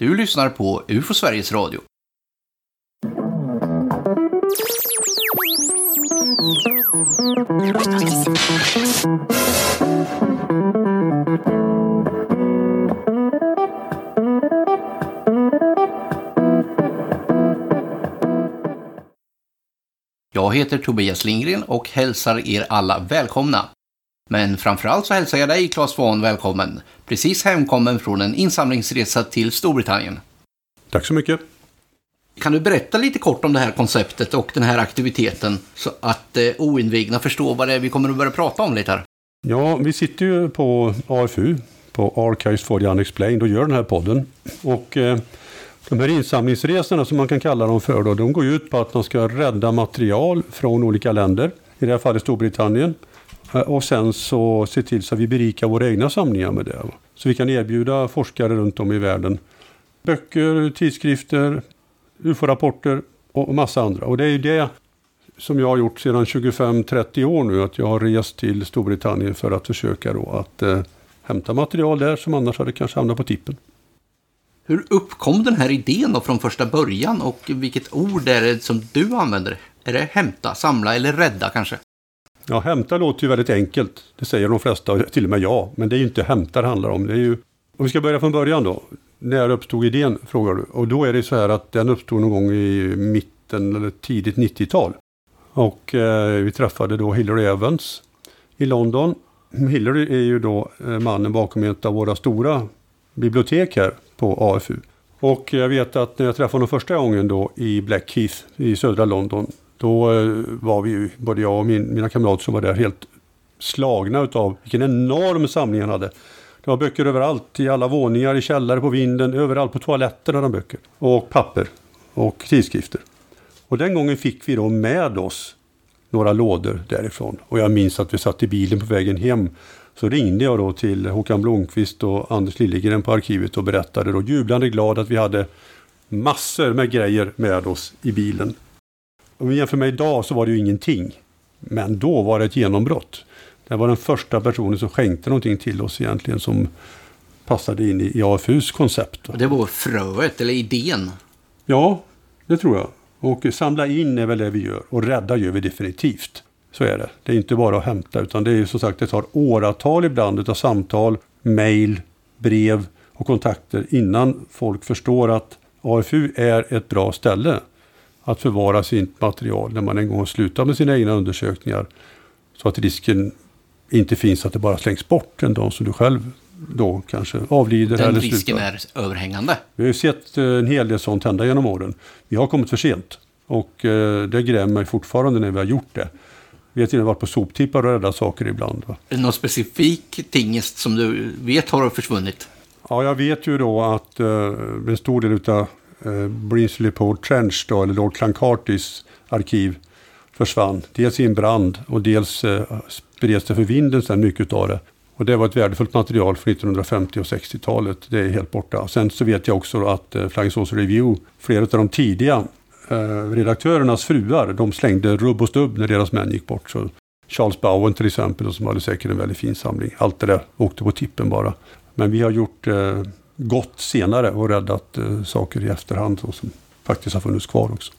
Du lyssnar på UFO Sveriges Radio. Jag heter Tobias Lindgren och hälsar er alla välkomna. Men framförallt så hälsar jag dig, Claes Svahn, välkommen. Precis hemkommen från en insamlingsresa till Storbritannien. Tack så mycket. Kan du berätta lite kort om det här konceptet och den här aktiviteten så att eh, oinvigna förstår vad det är vi kommer att börja prata om lite här? Ja, vi sitter ju på AFU, på Archives for the Unexplained och gör den här podden. Och eh, de här insamlingsresorna som man kan kalla dem för då, de går ut på att man ska rädda material från olika länder, i det här fallet Storbritannien. Eh, och sen så se till så att vi berikar våra egna samlingar med det. Så vi kan erbjuda forskare runt om i världen böcker, tidskrifter, UFO-rapporter och massa andra. Och det är ju det som jag har gjort sedan 25-30 år nu, att jag har rest till Storbritannien för att försöka då att eh, hämta material där som annars hade kanske hamnat på tippen. Hur uppkom den här idén då från första början och vilket ord är det som du använder? Är det hämta, samla eller rädda kanske? Ja, hämta låter ju väldigt enkelt. Det säger de flesta, till och med jag. Men det är ju inte hämta det handlar om. Det är ju... Om vi ska börja från början då. När uppstod idén, frågar du. Och då är det så här att den uppstod någon gång i mitten eller tidigt 90-tal. Och eh, vi träffade då Hillary Evans i London. Hillary är ju då eh, mannen bakom ett av våra stora bibliotek här på AFU. Och jag vet att när jag träffade honom första gången då i Blackheath i södra London. Då eh, var vi ju, både jag och min, mina kamrater som var där, helt slagna utav vilken enorm samling han hade. Det var böcker överallt, i alla våningar, i källare, på vinden, överallt på toaletter hade han böcker. Och papper och tidskrifter. Och den gången fick vi då med oss några lådor därifrån. Och jag minns att vi satt i bilen på vägen hem. Så ringde jag då till Håkan Blomqvist och Anders Liljegren på arkivet och berättade då jublande glad att vi hade massor med grejer med oss i bilen. Om vi jämför med idag så var det ju ingenting. Men då var det ett genombrott. Det var den första personen som skänkte någonting till oss egentligen som passade in i AFUs koncept. Det var fröet eller idén? Ja, det tror jag. Och samla in är väl det vi gör. Och rädda gör vi definitivt. Så är det. Det är inte bara att hämta utan det är som sagt det tar åratal ibland av samtal, mejl, brev och kontakter innan folk förstår att AFU är ett bra ställe att förvara sitt material när man en gång slutar med sina egna undersökningar. Så att risken inte finns att det bara slängs bort en dag som du själv då kanske avlider Den eller risken slutar. är överhängande. Vi har ju sett eh, en hel del sånt hända genom åren. Vi har kommit för sent. Och eh, det grämer mig fortfarande när vi har gjort det. Vi har till och med varit på soptippar och räddat saker ibland. Va? Någon specifik tingest som du vet har försvunnit? Ja, jag vet ju då att eh, en stor del av eh, Brinsley Port Trench, då, eller Lord Clancartys arkiv, försvann. Dels i en brand och dels eh, spreds det för vinden sen mycket av det. Och det var ett värdefullt material för 1950 och 60-talet. Det är helt borta. Sen så vet jag också att eh, Flying Saucer Review, flera av de tidiga eh, redaktörernas fruar, de slängde rubb och stubb när deras män gick bort. Så Charles Bowen till exempel, som hade säkert en väldigt fin samling. Allt det där åkte på tippen bara. Men vi har gjort eh, gott senare och räddat eh, saker i efterhand som faktiskt har funnits kvar också.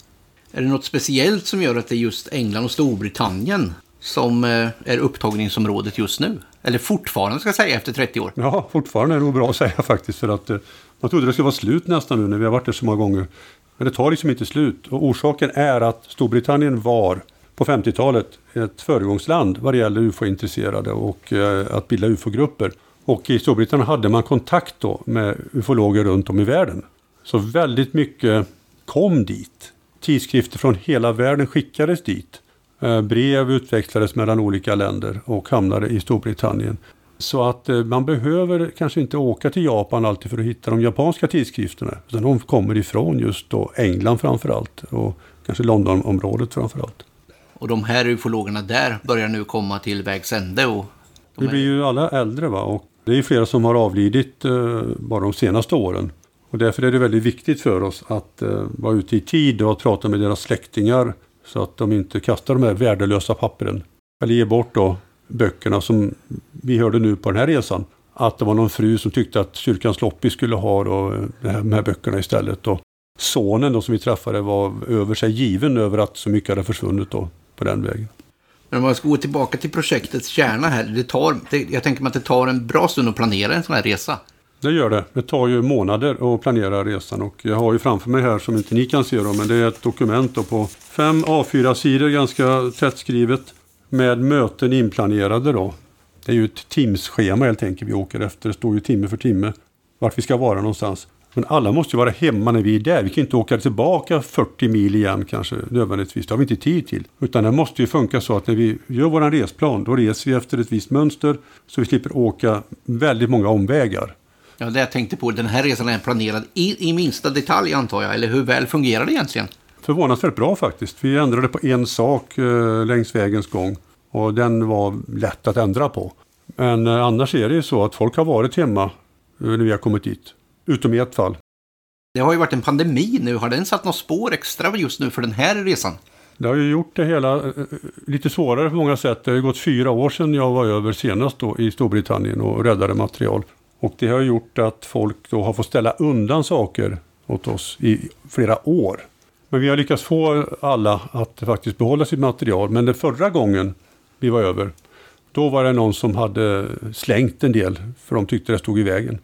Är det något speciellt som gör att det är just England och Storbritannien som eh, är upptagningsområdet just nu? Eller fortfarande ska jag säga efter 30 år. Ja, fortfarande är det nog bra att säga faktiskt. För att eh, man trodde det skulle vara slut nästan nu när vi har varit där så många gånger. Men det tar liksom inte slut. Och orsaken är att Storbritannien var på 50-talet ett föregångsland vad det gäller ufo-intresserade och eh, att bilda ufo-grupper. Och i Storbritannien hade man kontakt då med ufologer runt om i världen. Så väldigt mycket kom dit. Tidskrifter från hela världen skickades dit. Eh, Brev utväxlades mellan olika länder och hamnade i Storbritannien. Så att eh, man behöver kanske inte åka till Japan alltid för att hitta de japanska tidskrifterna. Utan de kommer ifrån just då England framförallt och kanske Londonområdet framförallt. Och de här ufologerna där börjar nu komma till vägs ände. Och de Vi blir ju alla äldre va och det är flera som har avlidit eh, bara de senaste åren. Och därför är det väldigt viktigt för oss att eh, vara ute i tid och prata med deras släktingar så att de inte kastar de här värdelösa pappren. Eller ger bort då böckerna som vi hörde nu på den här resan. att det var någon fru som tyckte att kyrkans loppis skulle ha då, eh, de här böckerna istället. Och sonen då, som vi träffade var över sig given över att så mycket hade försvunnit då, på den vägen. Men om man ska gå tillbaka till projektets kärna här. Det tar, det, jag tänker mig att det tar en bra stund att planera en sån här resa. Det gör det. Det tar ju månader att planera resan och jag har ju framför mig här som inte ni kan se då, men det är ett dokument då på fem A4-sidor ganska tätt skrivet med möten inplanerade då. Det är ju ett timsschema helt enkelt vi åker efter. Det står ju timme för timme vart vi ska vara någonstans. Men alla måste ju vara hemma när vi är där. Vi kan inte åka tillbaka 40 mil igen kanske nödvändigtvis. Det har vi inte tid till. Utan det måste ju funka så att när vi gör vår resplan då reser vi efter ett visst mönster så vi slipper åka väldigt många omvägar. Ja, det jag tänkte på, den här resan är planerad i, i minsta detalj antar jag. Eller hur väl fungerar det egentligen? Förvånansvärt bra faktiskt. Vi ändrade på en sak eh, längs vägens gång. Och den var lätt att ändra på. Men eh, annars är det ju så att folk har varit hemma eh, när vi har kommit dit. Utom i ett fall. Det har ju varit en pandemi nu. Har den satt något spår extra just nu för den här resan? Det har ju gjort det hela eh, lite svårare på många sätt. Det har ju gått fyra år sedan jag var över senast då i Storbritannien och räddade material. Och det har gjort att folk då har fått ställa undan saker åt oss i flera år. Men vi har lyckats få alla att faktiskt behålla sitt material. Men den förra gången vi var över, då var det någon som hade slängt en del för de tyckte det stod i vägen.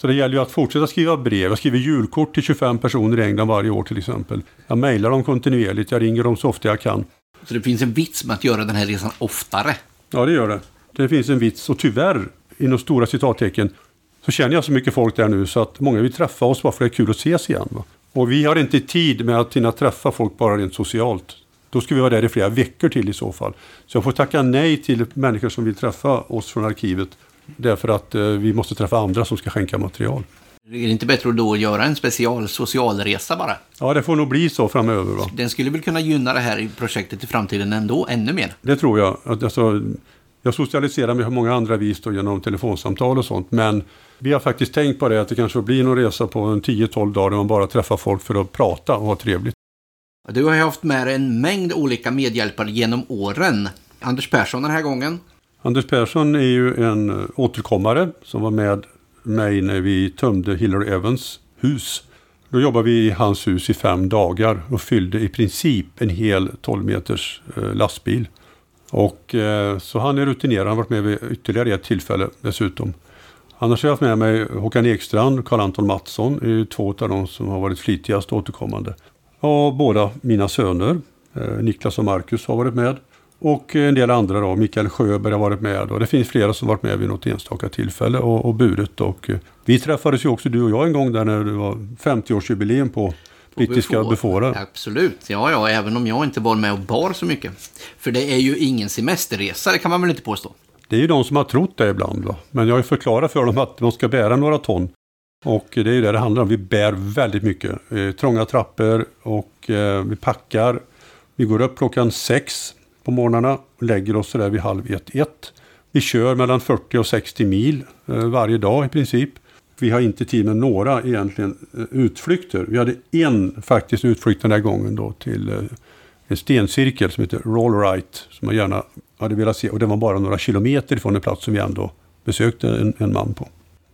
Så det gäller ju att fortsätta skriva brev. Jag skriver julkort till 25 personer i England varje år till exempel. Jag mejlar dem kontinuerligt, jag ringer dem så ofta jag kan. Så det finns en vits med att göra den här resan oftare? Ja, det gör det. Det finns en vits och tyvärr, inom stora citattecken, så känner jag så mycket folk där nu så att många vill träffa oss bara för det är kul att ses igen. Va? Och vi har inte tid med att hinna träffa folk bara rent socialt. Då ska vi vara där i flera veckor till i så fall. Så jag får tacka nej till människor som vill träffa oss från arkivet. Därför att eh, vi måste träffa andra som ska skänka material. Är det inte bättre att då göra en special socialresa bara? Ja, det får nog bli så framöver. Va? Den skulle väl kunna gynna det här projektet i framtiden ändå, ännu mer? Det tror jag. Alltså, jag socialiserar med många andra vis då, genom telefonsamtal och sånt. Men vi har faktiskt tänkt på det att det kanske blir någon resa på en 10-12 dagar där man bara träffar folk för att prata och ha trevligt. Du har haft med dig en mängd olika medhjälpare genom åren. Anders Persson den här gången. Anders Persson är ju en eh, återkommare som var med mig när vi tömde Hillary Evans hus. Då jobbade vi i hans hus i fem dagar och fyllde i princip en hel 12 meters eh, lastbil. Och eh, så han är rutinerad, han har varit med vid ytterligare ett tillfälle dessutom. Annars har jag haft med mig Håkan Ekstrand och Karl-Anton Mattsson, är två av de som har varit flitigast återkommande. Och båda mina söner, Niklas och Marcus, har varit med. Och en del andra då, Mikael Sjöberg har varit med och det finns flera som varit med vid något enstaka tillfälle och, och burit. Och, eh, vi träffades ju också du och jag en gång där när det var 50-årsjubileum på brittiska Befora. Absolut, ja ja, även om jag inte var med och bar så mycket. För det är ju ingen semesterresa, det kan man väl inte påstå? Det är ju de som har trott det ibland. Va? Men jag har ju förklarat för dem att de ska bära några ton. Och det är ju det det handlar om. Vi bär väldigt mycket. Eh, trånga trappor och eh, vi packar. Vi går upp klockan sex på morgnarna lägger oss där vid halv ett, ett. Vi kör mellan 40 och 60 mil eh, varje dag i princip. Vi har inte tid med några egentligen eh, utflykter. Vi hade en faktiskt utflykt den här gången då till eh, en stencirkel som heter Rollright som jag gärna hade velat se. Och det var bara några kilometer ifrån en plats som vi ändå besökte en, en man på.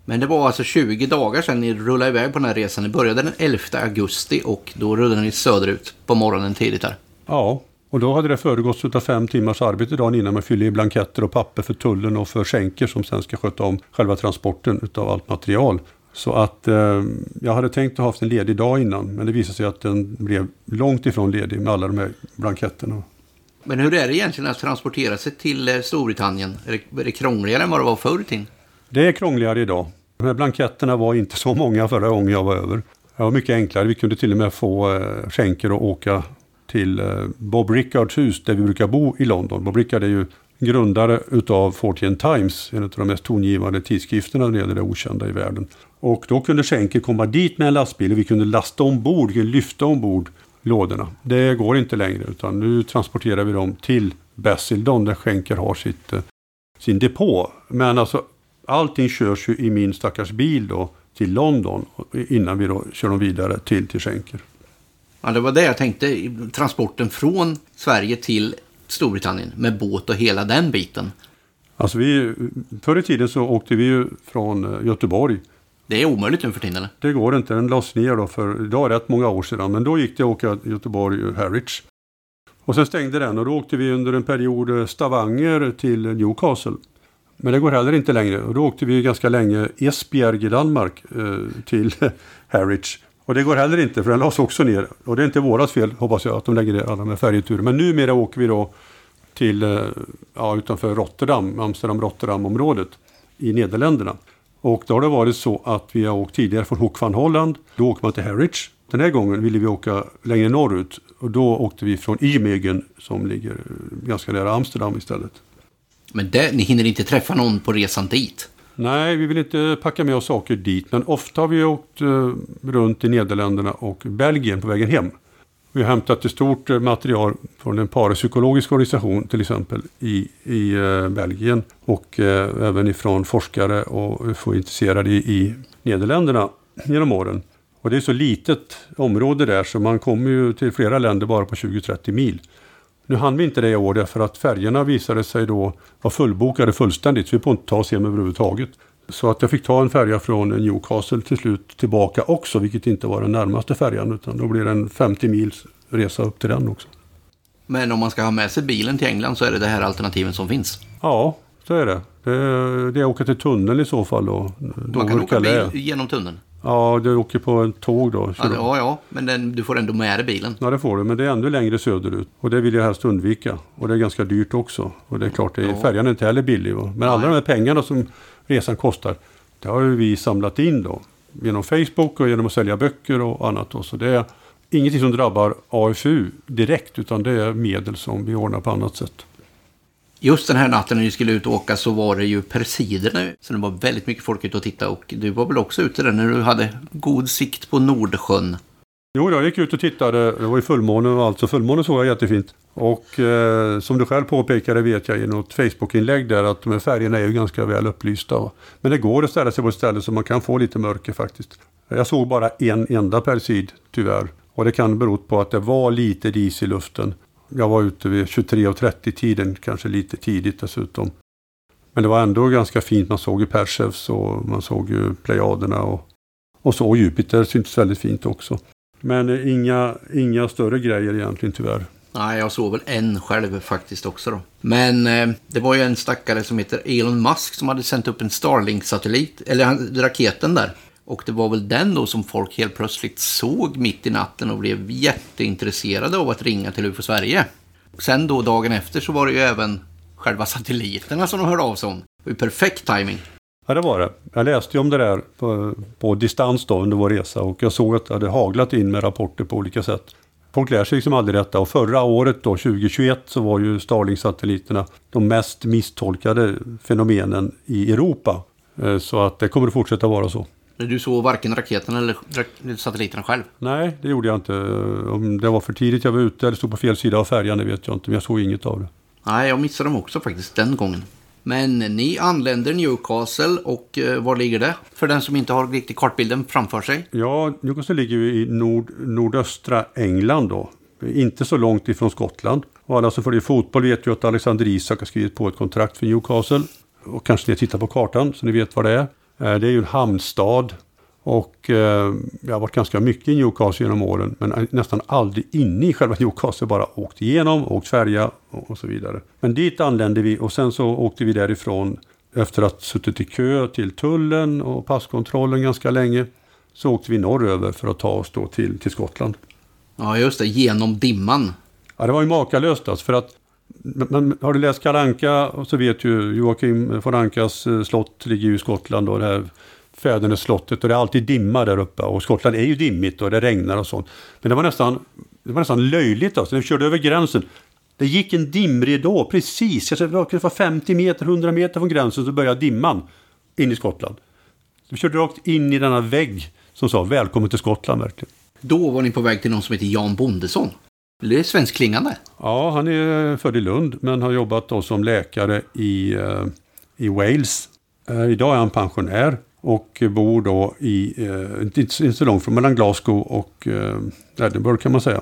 Men det var alltså 20 dagar sedan ni rullade iväg på den här resan. Ni började den 11 augusti och då rullade ni söderut på morgonen tidigt här. Ja, och då hade det föregåtts av fem timmars arbete dagen innan man fyller i blanketter och papper för tullen och för skänker som sen ska sköta om själva transporten av allt material. Så att eh, jag hade tänkt att ha haft en ledig dag innan men det visade sig att den blev långt ifrån ledig med alla de här blanketterna. Men hur är det egentligen att transportera sig till eh, Storbritannien? Är det, är det krångligare än vad det var förr i tiden? Det är krångligare idag. De här blanketterna var inte så många förra gången jag var över. Det var mycket enklare. Vi kunde till och med få eh, skänker att åka till eh, Bob Rickards hus där vi brukar bo i London. Bob Rickard är ju grundare utav Fortean Times, en av de mest tongivande tidskrifterna när det gäller det okända i världen. Och då kunde Schenker komma dit med en lastbil och vi kunde lasta ombord, vi kunde lyfta ombord lådorna. Det går inte längre utan nu transporterar vi dem till Basildon där Schenker har sitt, eh, sin depå. Men alltså allting körs ju i min stackars bil då till London innan vi då kör dem vidare till, till Schenker. Ja, det var det jag tänkte. Transporten från Sverige till Storbritannien med båt och hela den biten. Alltså vi, förr i tiden så åkte vi ju från eh, Göteborg. Det är omöjligt nu för tiden eller? Det går inte, den lades ner då för idag rätt många år sedan. Men då gick det att åka Göteborg-Harwich. Och sen stängde den och då åkte vi under en period eh, Stavanger till Newcastle. Men det går heller inte längre och då åkte vi ganska länge Esbjerg i Danmark eh, till Harwich. Och det går heller inte för den lades också ner. Och det är inte vårat fel hoppas jag att de lägger ner alla de här färjeturerna. Men numera åker vi då till eh, ja, utanför Rotterdam, Amsterdam-Rotterdam-området i Nederländerna. Och då har det varit så att vi har åkt tidigare från Hoek van Holland. Då åker man till Harwich. Den här gången ville vi åka längre norrut och då åkte vi från Imegen, som ligger ganska nära Amsterdam istället. Men det, ni hinner inte träffa någon på resan dit? Nej, vi vill inte packa med oss saker dit. Men ofta har vi åkt eh, runt i Nederländerna och Belgien på vägen hem. Vi har hämtat ett stort eh, material från en parapsykologisk organisation till exempel i, i eh, Belgien. Och eh, även ifrån forskare och få intresserade i, i Nederländerna genom åren. Och det är så litet område där så man kommer ju till flera länder bara på 20-30 mil. Nu hann vi inte det i år därför att färgerna visade sig då vara fullbokade fullständigt. Så vi får inte ta oss hem överhuvudtaget. Så att jag fick ta en färja från Newcastle till slut tillbaka också, vilket inte var den närmaste färjan. Utan då blir det en 50 mils resa upp till den också. Men om man ska ha med sig bilen till England så är det det här alternativen som finns? Ja, så är det. Det är, det är att åka till tunneln i så fall. Då, man kan åka bil genom tunneln? Ja, du åker på en tåg då. Ja, ja, ja, men den, du får ändå med dig bilen. Ja, det får du, men det är ännu längre söderut. Och det vill jag helst undvika. Och det är ganska dyrt också. Och det är klart, det är, ja. färjan är inte heller billig. Va? Men Nej. alla de här pengarna som resan kostar, det har ju vi samlat in då. Genom Facebook och genom att sälja böcker och annat. Då. Så det är ingenting som drabbar AFU direkt, utan det är medel som vi ordnar på annat sätt. Just den här natten när ni skulle ut och åka så var det ju Persiderna. Så det var väldigt mycket folk ute och tittade. Och du var väl också ute där när du hade god sikt på Nordsjön? Jo, jag gick ut och tittade. Det var ju fullmåne och allt, så fullmåne såg jag jättefint. Och eh, som du själv påpekade vet jag i något Facebook-inlägg där att de här färgerna är ju ganska väl upplysta. Men det går att ställa sig på ett ställe så man kan få lite mörker faktiskt. Jag såg bara en enda persid tyvärr. Och det kan bero på att det var lite dis i luften. Jag var ute vid 23.30 tiden, kanske lite tidigt dessutom. Men det var ändå ganska fint. Man såg ju Perseus och man såg ju Plejaderna och, och så. Jupiter syntes väldigt fint också. Men inga, inga större grejer egentligen tyvärr. Nej, jag såg väl en själv faktiskt också då. Men eh, det var ju en stackare som heter Elon Musk som hade sänt upp en Starlink-satellit, eller raketen där. Och det var väl den då som folk helt plötsligt såg mitt i natten och blev jätteintresserade av att ringa till UFO Sverige. Sen då dagen efter så var det ju även själva satelliterna som de hörde av sig om. Det var ju perfekt timing. Ja, det var det. Jag läste ju om det där på, på distans då under vår resa och jag såg att det hade haglat in med rapporter på olika sätt. Folk lär sig liksom aldrig detta och förra året då, 2021, så var ju Starlink-satelliterna de mest misstolkade fenomenen i Europa. Eh, så att det kommer att fortsätta vara så. Du såg varken raketen eller satelliterna själv? Nej, det gjorde jag inte. Om det var för tidigt jag var ute eller stod på fel sida av färjan, det vet jag inte. Men jag såg inget av det. Nej, jag missade dem också faktiskt den gången. Men ni anländer Newcastle och eh, var ligger det? För den som inte har riktigt kartbilden framför sig. Ja, Newcastle ligger ju i nord, nordöstra England då. Inte så långt ifrån Skottland. Och alla som följer fotboll vet ju att Alexander Isak har skrivit på ett kontrakt för Newcastle. Och kanske ni tittar på kartan så ni vet vad det är. Eh, det är ju en hamnstad och eh, jag har varit ganska mycket i Newcastle genom åren men nästan aldrig inne i själva Newcastle, bara åkt igenom, åkt färja och så vidare. Men dit anlände vi och sen så åkte vi därifrån efter att ha suttit i kö till tullen och passkontrollen ganska länge. Så åkte vi norröver för att ta oss då till, till Skottland. Ja just det, genom dimman. Ja det var ju makalöst alltså för att men har du läst Kalanka så vet ju Joakim von Ankas eh, slott ligger ju i Skottland och det här Fädernes slottet och det är alltid dimma där uppe och Skottland är ju dimmigt och det regnar och sånt. Men det var nästan, det var nästan löjligt alltså, när vi körde över gränsen. Det gick en dimridå precis, jag tror det var 50 meter, 100 meter från gränsen så började dimman in i Skottland. Vi körde rakt in i denna vägg som sa välkommen till Skottland verkligen. Då var ni på väg till någon som heter Jan Bondesson. Det är svenskklingande. Ja, han är född i Lund men har jobbat då som läkare i, eh, i Wales. Eh, idag är han pensionär och bor då i, eh, inte, så långt från mellan Glasgow och Edinburgh kan man säga.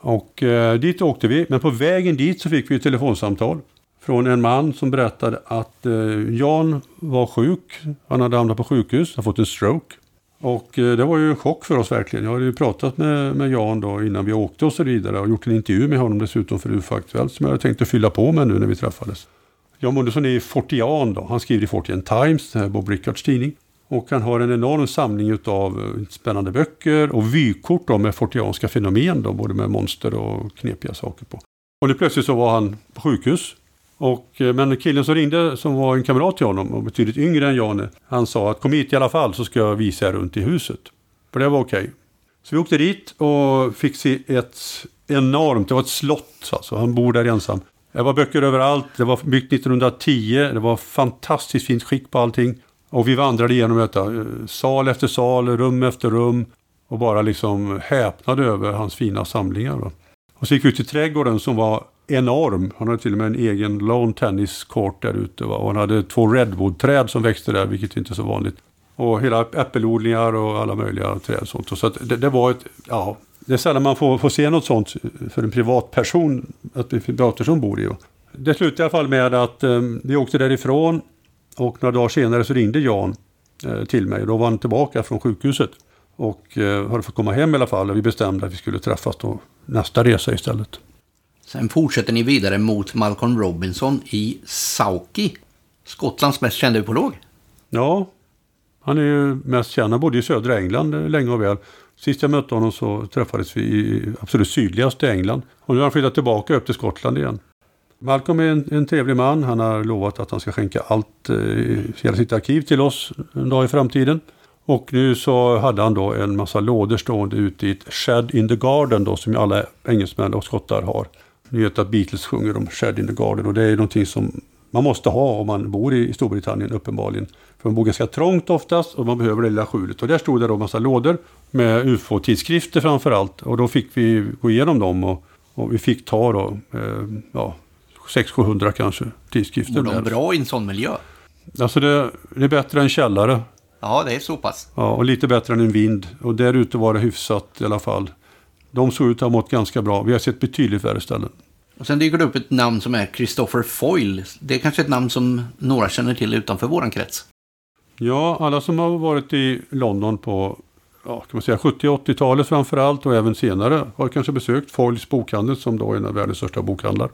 Och dit åkte vi, men på vägen dit så fick vi ett telefonsamtal från en man som berättade att Jan var sjuk. Han hade hamnat på sjukhus, hade fått en stroke. Och eh, det var ju en chock för oss verkligen. Jag hade ju pratat med, med Jan då innan vi åkte och så vidare och gjort en intervju med honom dessutom för UFO Aktuellt som jag hade tänkt att fylla på med nu när vi träffades. Jan Moodysson är fortian då. Han skriver i Fortian Times, Bob Rickards tidning. Och han har en enorm samling av eh, spännande böcker och vykort då med fortianska fenomen, då, både med monster och knepiga saker på. Och nu plötsligt så var han på sjukhus. Och, eh, men killen som ringde, som var en kamrat till honom och betydligt yngre än Janne, han sa att kom hit i alla fall så ska jag visa er runt i huset. För det var okej. Okay. Så vi åkte dit och fick se ett enormt, det var ett slott alltså, han bor där ensam. Det var böcker överallt, det var byggt 1910, det var fantastiskt fint skick på allting. Och vi vandrade igenom detta, eh, sal efter sal, rum efter rum. Och bara liksom häpnade över hans fina samlingar. Och så gick vi ut i trädgården som var enorm. Han hade till och med en egen lawn tennis court där ute. Va? Och han hade två redwoodträd som växte där, vilket inte är så vanligt. Och hela äppelodlingar och alla möjliga träd. Och sånt. Så det, det, var ett, ja, det är sällan man får, får se något sånt för en privatperson, att en privatperson bor i. Va? Det slutade i alla fall med att eh, vi åkte därifrån och några dagar senare så ringde Jan eh, till mig. Då var han tillbaka från sjukhuset. Och eh, hade fått komma hem i alla fall. Och vi bestämde att vi skulle träffas då nästa resa istället. Sen fortsätter ni vidare mot Malcolm Robinson i Sauki. Skottlands mest kända upolog. Ja, han är ju mest känd. Han bodde i södra England länge och väl. Sist jag mötte honom så träffades vi i absolut sydligaste England. Och nu har han flyttat tillbaka upp till Skottland igen. Malcolm är en, en trevlig man. Han har lovat att han ska skänka allt, eh, hela sitt arkiv till oss en dag i framtiden. Och nu så hade han då en massa lådor stående ute i ett shed in the garden då som alla engelsmän och skottar har. Ni vet att Beatles sjunger om shed in the garden och det är någonting som man måste ha om man bor i Storbritannien uppenbarligen. För man bor ganska trångt oftast och man behöver det lilla skjulet. Och där stod det då en massa lådor med ufo-tidskrifter framför allt. Och då fick vi gå igenom dem och, och vi fick ta då, eh, ja, 600-700 kanske tidskrifter. Mår de bra i en sån miljö? Alltså det, det är bättre än källare. Ja, det är så pass. Ja, och lite bättre än en vind. Och där ute var det hyfsat i alla fall. De såg ut att ha mått ganska bra. Vi har sett betydligt värre ställen. Och sen dyker det upp ett namn som är Christopher Foyle. Det är kanske ett namn som några känner till utanför våran krets. Ja, alla som har varit i London på ja, kan man säga 70-80-talet framför allt och även senare har kanske besökt Foyles bokhandel som då är en av världens största bokhandlar.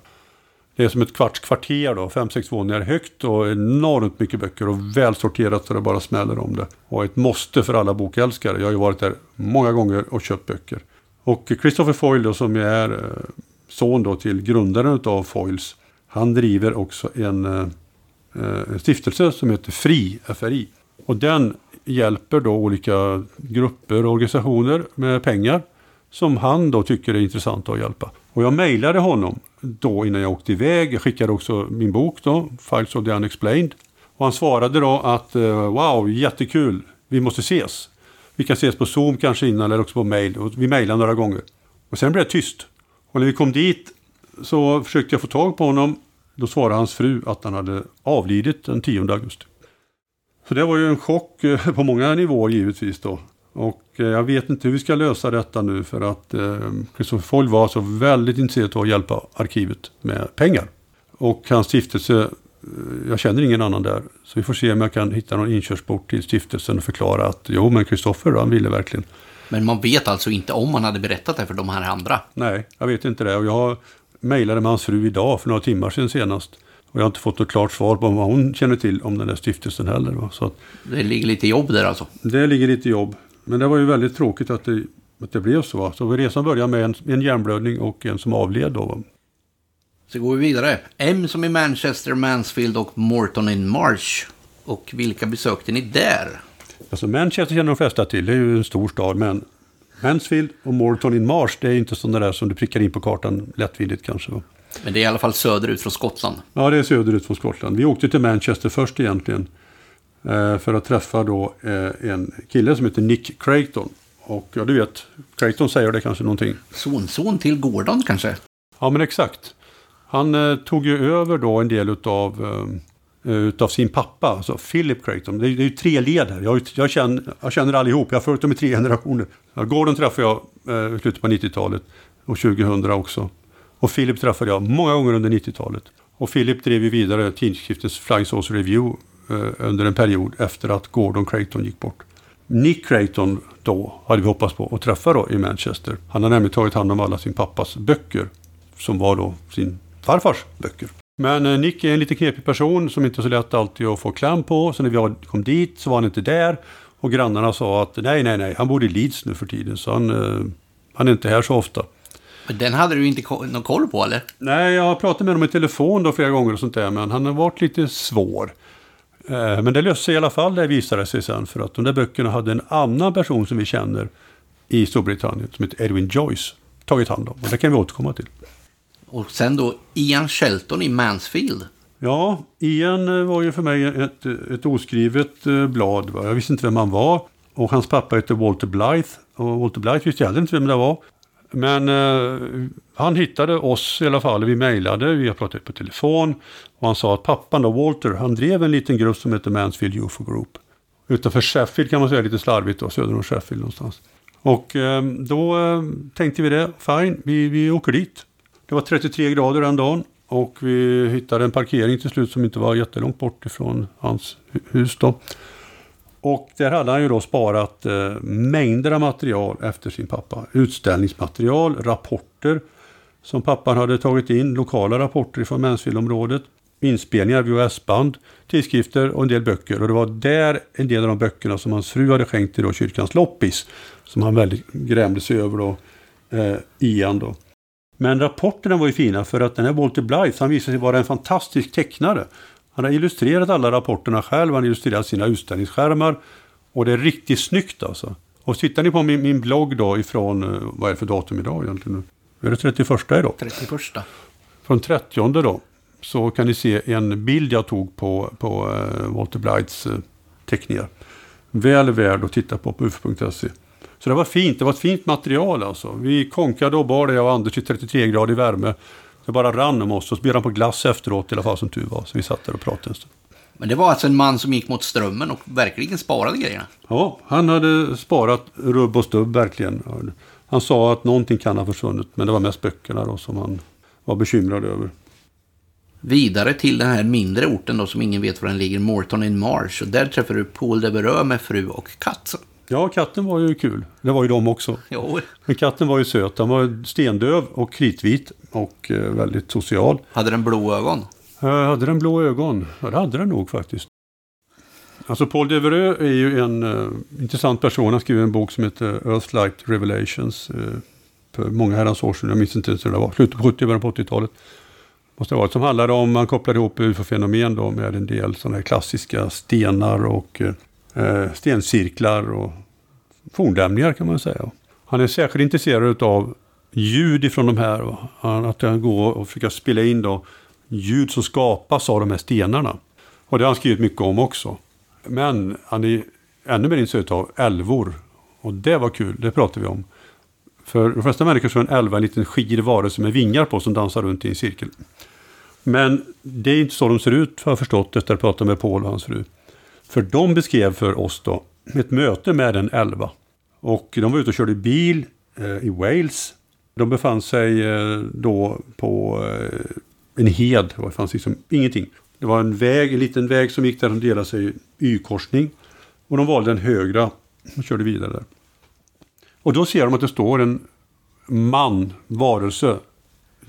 Det är som ett kvarts kvarter då, fem, sex våningar högt och enormt mycket böcker och välsorterat så det bara smäller om det. Och ett måste för alla bokälskare. Jag har ju varit där många gånger och köpt böcker. Och Christopher Foyle då, som är eh, son då till grundaren av Foyles. Han driver också en, eh, eh, en stiftelse som heter FRI, FRI. Och den hjälper då olika grupper och organisationer med pengar som han då tycker är intressant att hjälpa. Och jag mejlade honom då innan jag åkte iväg. Jag skickade också min bok då, Files of the Unexplained. Och han svarade då att wow, jättekul, vi måste ses. Vi kan ses på Zoom kanske innan eller också på mail. Och vi mejlade några gånger. Och sen blev det tyst. Och när vi kom dit så försökte jag få tag på honom. Då svarade hans fru att han hade avlidit den 10 augusti. Så det var ju en chock eh, på många nivåer givetvis då. Och eh, jag vet inte hur vi ska lösa detta nu för att eh, Christopher Foll Foyle var så väldigt intresserad av att hjälpa arkivet med pengar. Och hans stiftelse, jag känner ingen annan där. Så vi får se om jag kan hitta någon inkörsport till stiftelsen och förklara att jo men Christopher han ville verkligen. Men man vet alltså inte om han hade berättat det för de här andra? Nej, jag vet inte det. Och jag mejlade med hans fru idag för några timmar sedan senast. Och jag har inte fått något klart svar på vad hon känner till om den där stiftelsen heller. Så att, det ligger lite jobb där alltså? Det ligger lite jobb. Men det var ju väldigt tråkigt att det, att det blev så. Så resan började med en, en hjärnblödning och en som avled då. Så går vi vidare. M som i Manchester, Mansfield och Morton in March. Och vilka besökte ni där? Alltså Manchester känner de flesta till, det är ju en stor stad. Men Mansfield och Morton in March, det är inte sådana där som du prickar in på kartan lättvindigt kanske. Men det är i alla fall söderut från Skottland. Ja, det är söderut från Skottland. Vi åkte till Manchester först egentligen. Eh, för att träffa då eh, en kille som heter Nick Creighton. Och ja, du vet, Creighton säger det kanske någonting. Sonson till Gordon kanske? Ja, men exakt. Han eh, tog ju över då en del utav, eh, eh utav sin pappa, alltså Philip Creighton. Det är, det är ju tre led här. Jag, jag, känner, jag känner allihop, jag har följt dem i tre generationer. Gordon träffade jag eh, i slutet på 90-talet och 2000 också. Och Philip träffade jag många gånger under 90-talet. Och Philip drev ju vidare tidskriftens Flying Saucer Review eh, under en period efter att Gordon Creighton gick bort. Nick Creighton då hade vi hoppats på att träffa då i Manchester. Han har nämligen tagit hand om alla sin pappas böcker. Som var då sin farfars böcker. Men eh, Nick är en lite knepig person som inte är så lätt alltid att få kläm på. Så när vi kom dit så var han inte där. Och grannarna sa att nej, nej, nej, han bor i Leeds nu för tiden. Så han, eh, han är inte här så ofta. Men den hade du inte någon koll på eller? Nej, jag har pratat med honom i telefon då flera gånger och sånt där. Men han har varit lite svår. Eh, Men det löste sig i alla fall, det visade sig sen. För att de där böckerna hade en annan person som vi känner i Storbritannien, som heter Edwin Joyce, tagit hand om. Och det kan vi återkomma till. Och sen då Ian Shelton i Mansfield. Ja, Ian eh, var ju för mig ett, ett oskrivet eh, blad. Va? Jag visste inte vem han var. Och hans pappa hette Walter Blythe. Och Walter Blythe visste jag heller inte vem det var. Men eh, han hittade oss i alla fall. Vi mejlade, vi har pratat på telefon. Och han sa att pappan då, Walter, han drev en liten grupp som heter Mansfield UFO Group. Utanför Sheffield kan man säga, lite slarvigt då, söder om Sheffield någonstans. Och eh, då eh, tänkte vi det, fine, vi, vi åker dit. Det var 33 grader den dagen. Och vi hittade en parkering till slut som inte var jättelångt bort ifrån hans hus då. Och där hade han ju då sparat eh, mängder av material efter sin pappa. Utställningsmaterial, rapporter som pappan hade tagit in, lokala rapporter från Mansfield-området, inspelningar, VHS-band, tidskrifter och en del böcker. Och det var där en del av de böckerna som hans fru hade skänkt till då kyrkans loppis, som han väldigt grämde sig över då, eh, Ian då. Men rapporterna var ju fina för att den här Walter Blythe, han visade sig vara en fantastisk tecknare. Han har illustrerat alla rapporterna själv, han har illustrerat sina utställningsskärmar. Och det är riktigt snyggt alltså. Och tittar ni på min, min blogg då ifrån, eh, vad är det för datum idag egentligen? Är det 31 idag? 31. Från 30 då. Så kan ni se en bild jag tog på, på eh, Walter Blythes eh, teckningar. Väl värd att titta på på ufo.se. Så det var fint, det var ett fint material alltså. Vi konkade och bar det jag och Anders i 33 grader i värme. Det bara rann om oss och så bjöd han på glass efteråt i alla fall som tur var. Så vi satt där och pratade en stund. Men det var alltså en man som gick mot strömmen och verkligen sparade grejerna. Ja, han hade sparat rubb och stubb verkligen. Han sa att någonting kan ha försvunnit, men det var mest böckerna då som han var bekymrad över. Vidare till den här mindre orten då som ingen vet var den ligger, Morton in Marsh. Och där träffade du Paul Devereux med fru och katt. Ja, katten var ju kul. Det var ju de också. Jo, Men katten var ju söt. Han var stendöv och kritvit och eh, väldigt social. hade den blå ögon. Eh, hade den blå ögon? Ja, det hade den nog faktiskt. Alltså Paul Devereux är ju en eh, intressant person. Han skrev en bok som heter Earthlight Revelations. eh, för många herrans år sedan. Jag minns inte ens hur det var. Slutet på 70 början på 80-talet. Måste det ha varit. Som handlade om, man kopplade ihop ufo-fenomen då med en del sådana här klassiska stenar och eh, Eh, stencirklar och forndämningar kan man säga. Han är särskilt intresserad av ljud ifrån de här. Att han går och försöker spela in då ljud som skapas av de här stenarna. Och det har han skrivit mycket om också. Men han är ännu mer intresserad av älvor. Och det var kul, det pratade vi om. För de flesta människor så är en älva en liten skir varelse med vingar på som dansar runt i en cirkel. Men det är inte så de ser ut har jag förstått efter att ha pratat med Paul och hans fru. För de beskrev för oss då ett möte med en älva. Och de var ute och körde bil eh, i Wales. De befann sig eh, då på eh, en hed. Det fanns liksom ingenting. Det var en väg, en liten väg som gick där De delade sig i Y-korsning. Och de valde den högra och körde vidare där. Och då ser de att det står en man, varelse,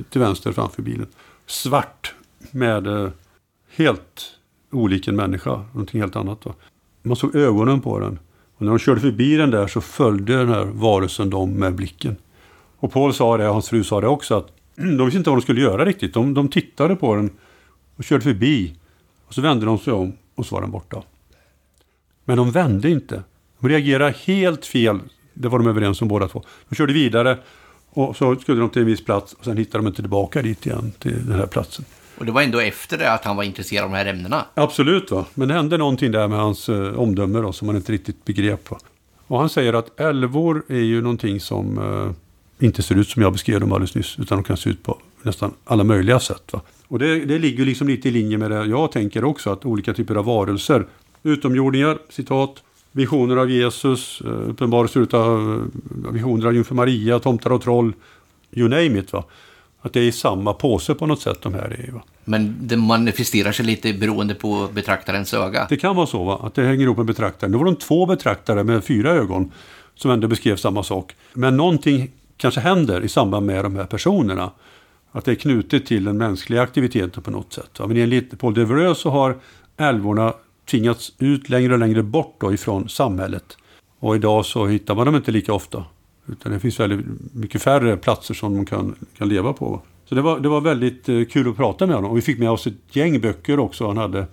till vänster framför bilen. Svart med eh, helt olik en människa, någonting helt annat. Då. Man såg ögonen på den. Och när de körde förbi den där så följde den här varelsen dem med blicken. Och Paul sa det, och hans fru sa det också, att de visste inte vad de skulle göra riktigt. De, de tittade på den och körde förbi. Och så vände de sig om och så var den borta. Men de vände inte. De reagerade helt fel. Det var de överens om båda två. De körde vidare och så skulle de till en viss plats och sen hittade de inte tillbaka dit igen till den här platsen. Och det var ändå efter det att han var intresserad av de här ämnena. Absolut, va? men det hände någonting där med hans eh, omdöme då, som man inte riktigt begrep. Va? Och han säger att älvor är ju någonting som eh, inte ser ut som jag beskrev dem alldeles nyss, utan de kan se ut på nästan alla möjliga sätt. Va? Och det, det ligger liksom lite i linje med det jag tänker också, att olika typer av varelser, utomjordingar, citat, visioner av Jesus, eh, uppenbarelser av eh, visioner av jungfru Maria, tomtar och troll, you name it. Va? Att det är i samma påse på något sätt de här är. Va? Men det manifesterar sig lite beroende på betraktarens öga. Det kan vara så va? att det hänger ihop med betraktaren. Nu var de två betraktare med fyra ögon som ändå beskrev samma sak. Men någonting kanske händer i samband med de här personerna. Att det är knutet till den mänskliga aktiviteten på något sätt. Men enligt Paul Devereux så har älvorna tvingats ut längre och längre bort då ifrån samhället. Och idag så hittar man dem inte lika ofta. Utan det finns väldigt mycket färre platser som de kan, kan leva på. Så det var, det var väldigt eh, kul att prata med honom. Och vi fick med oss ett gäng böcker också han hade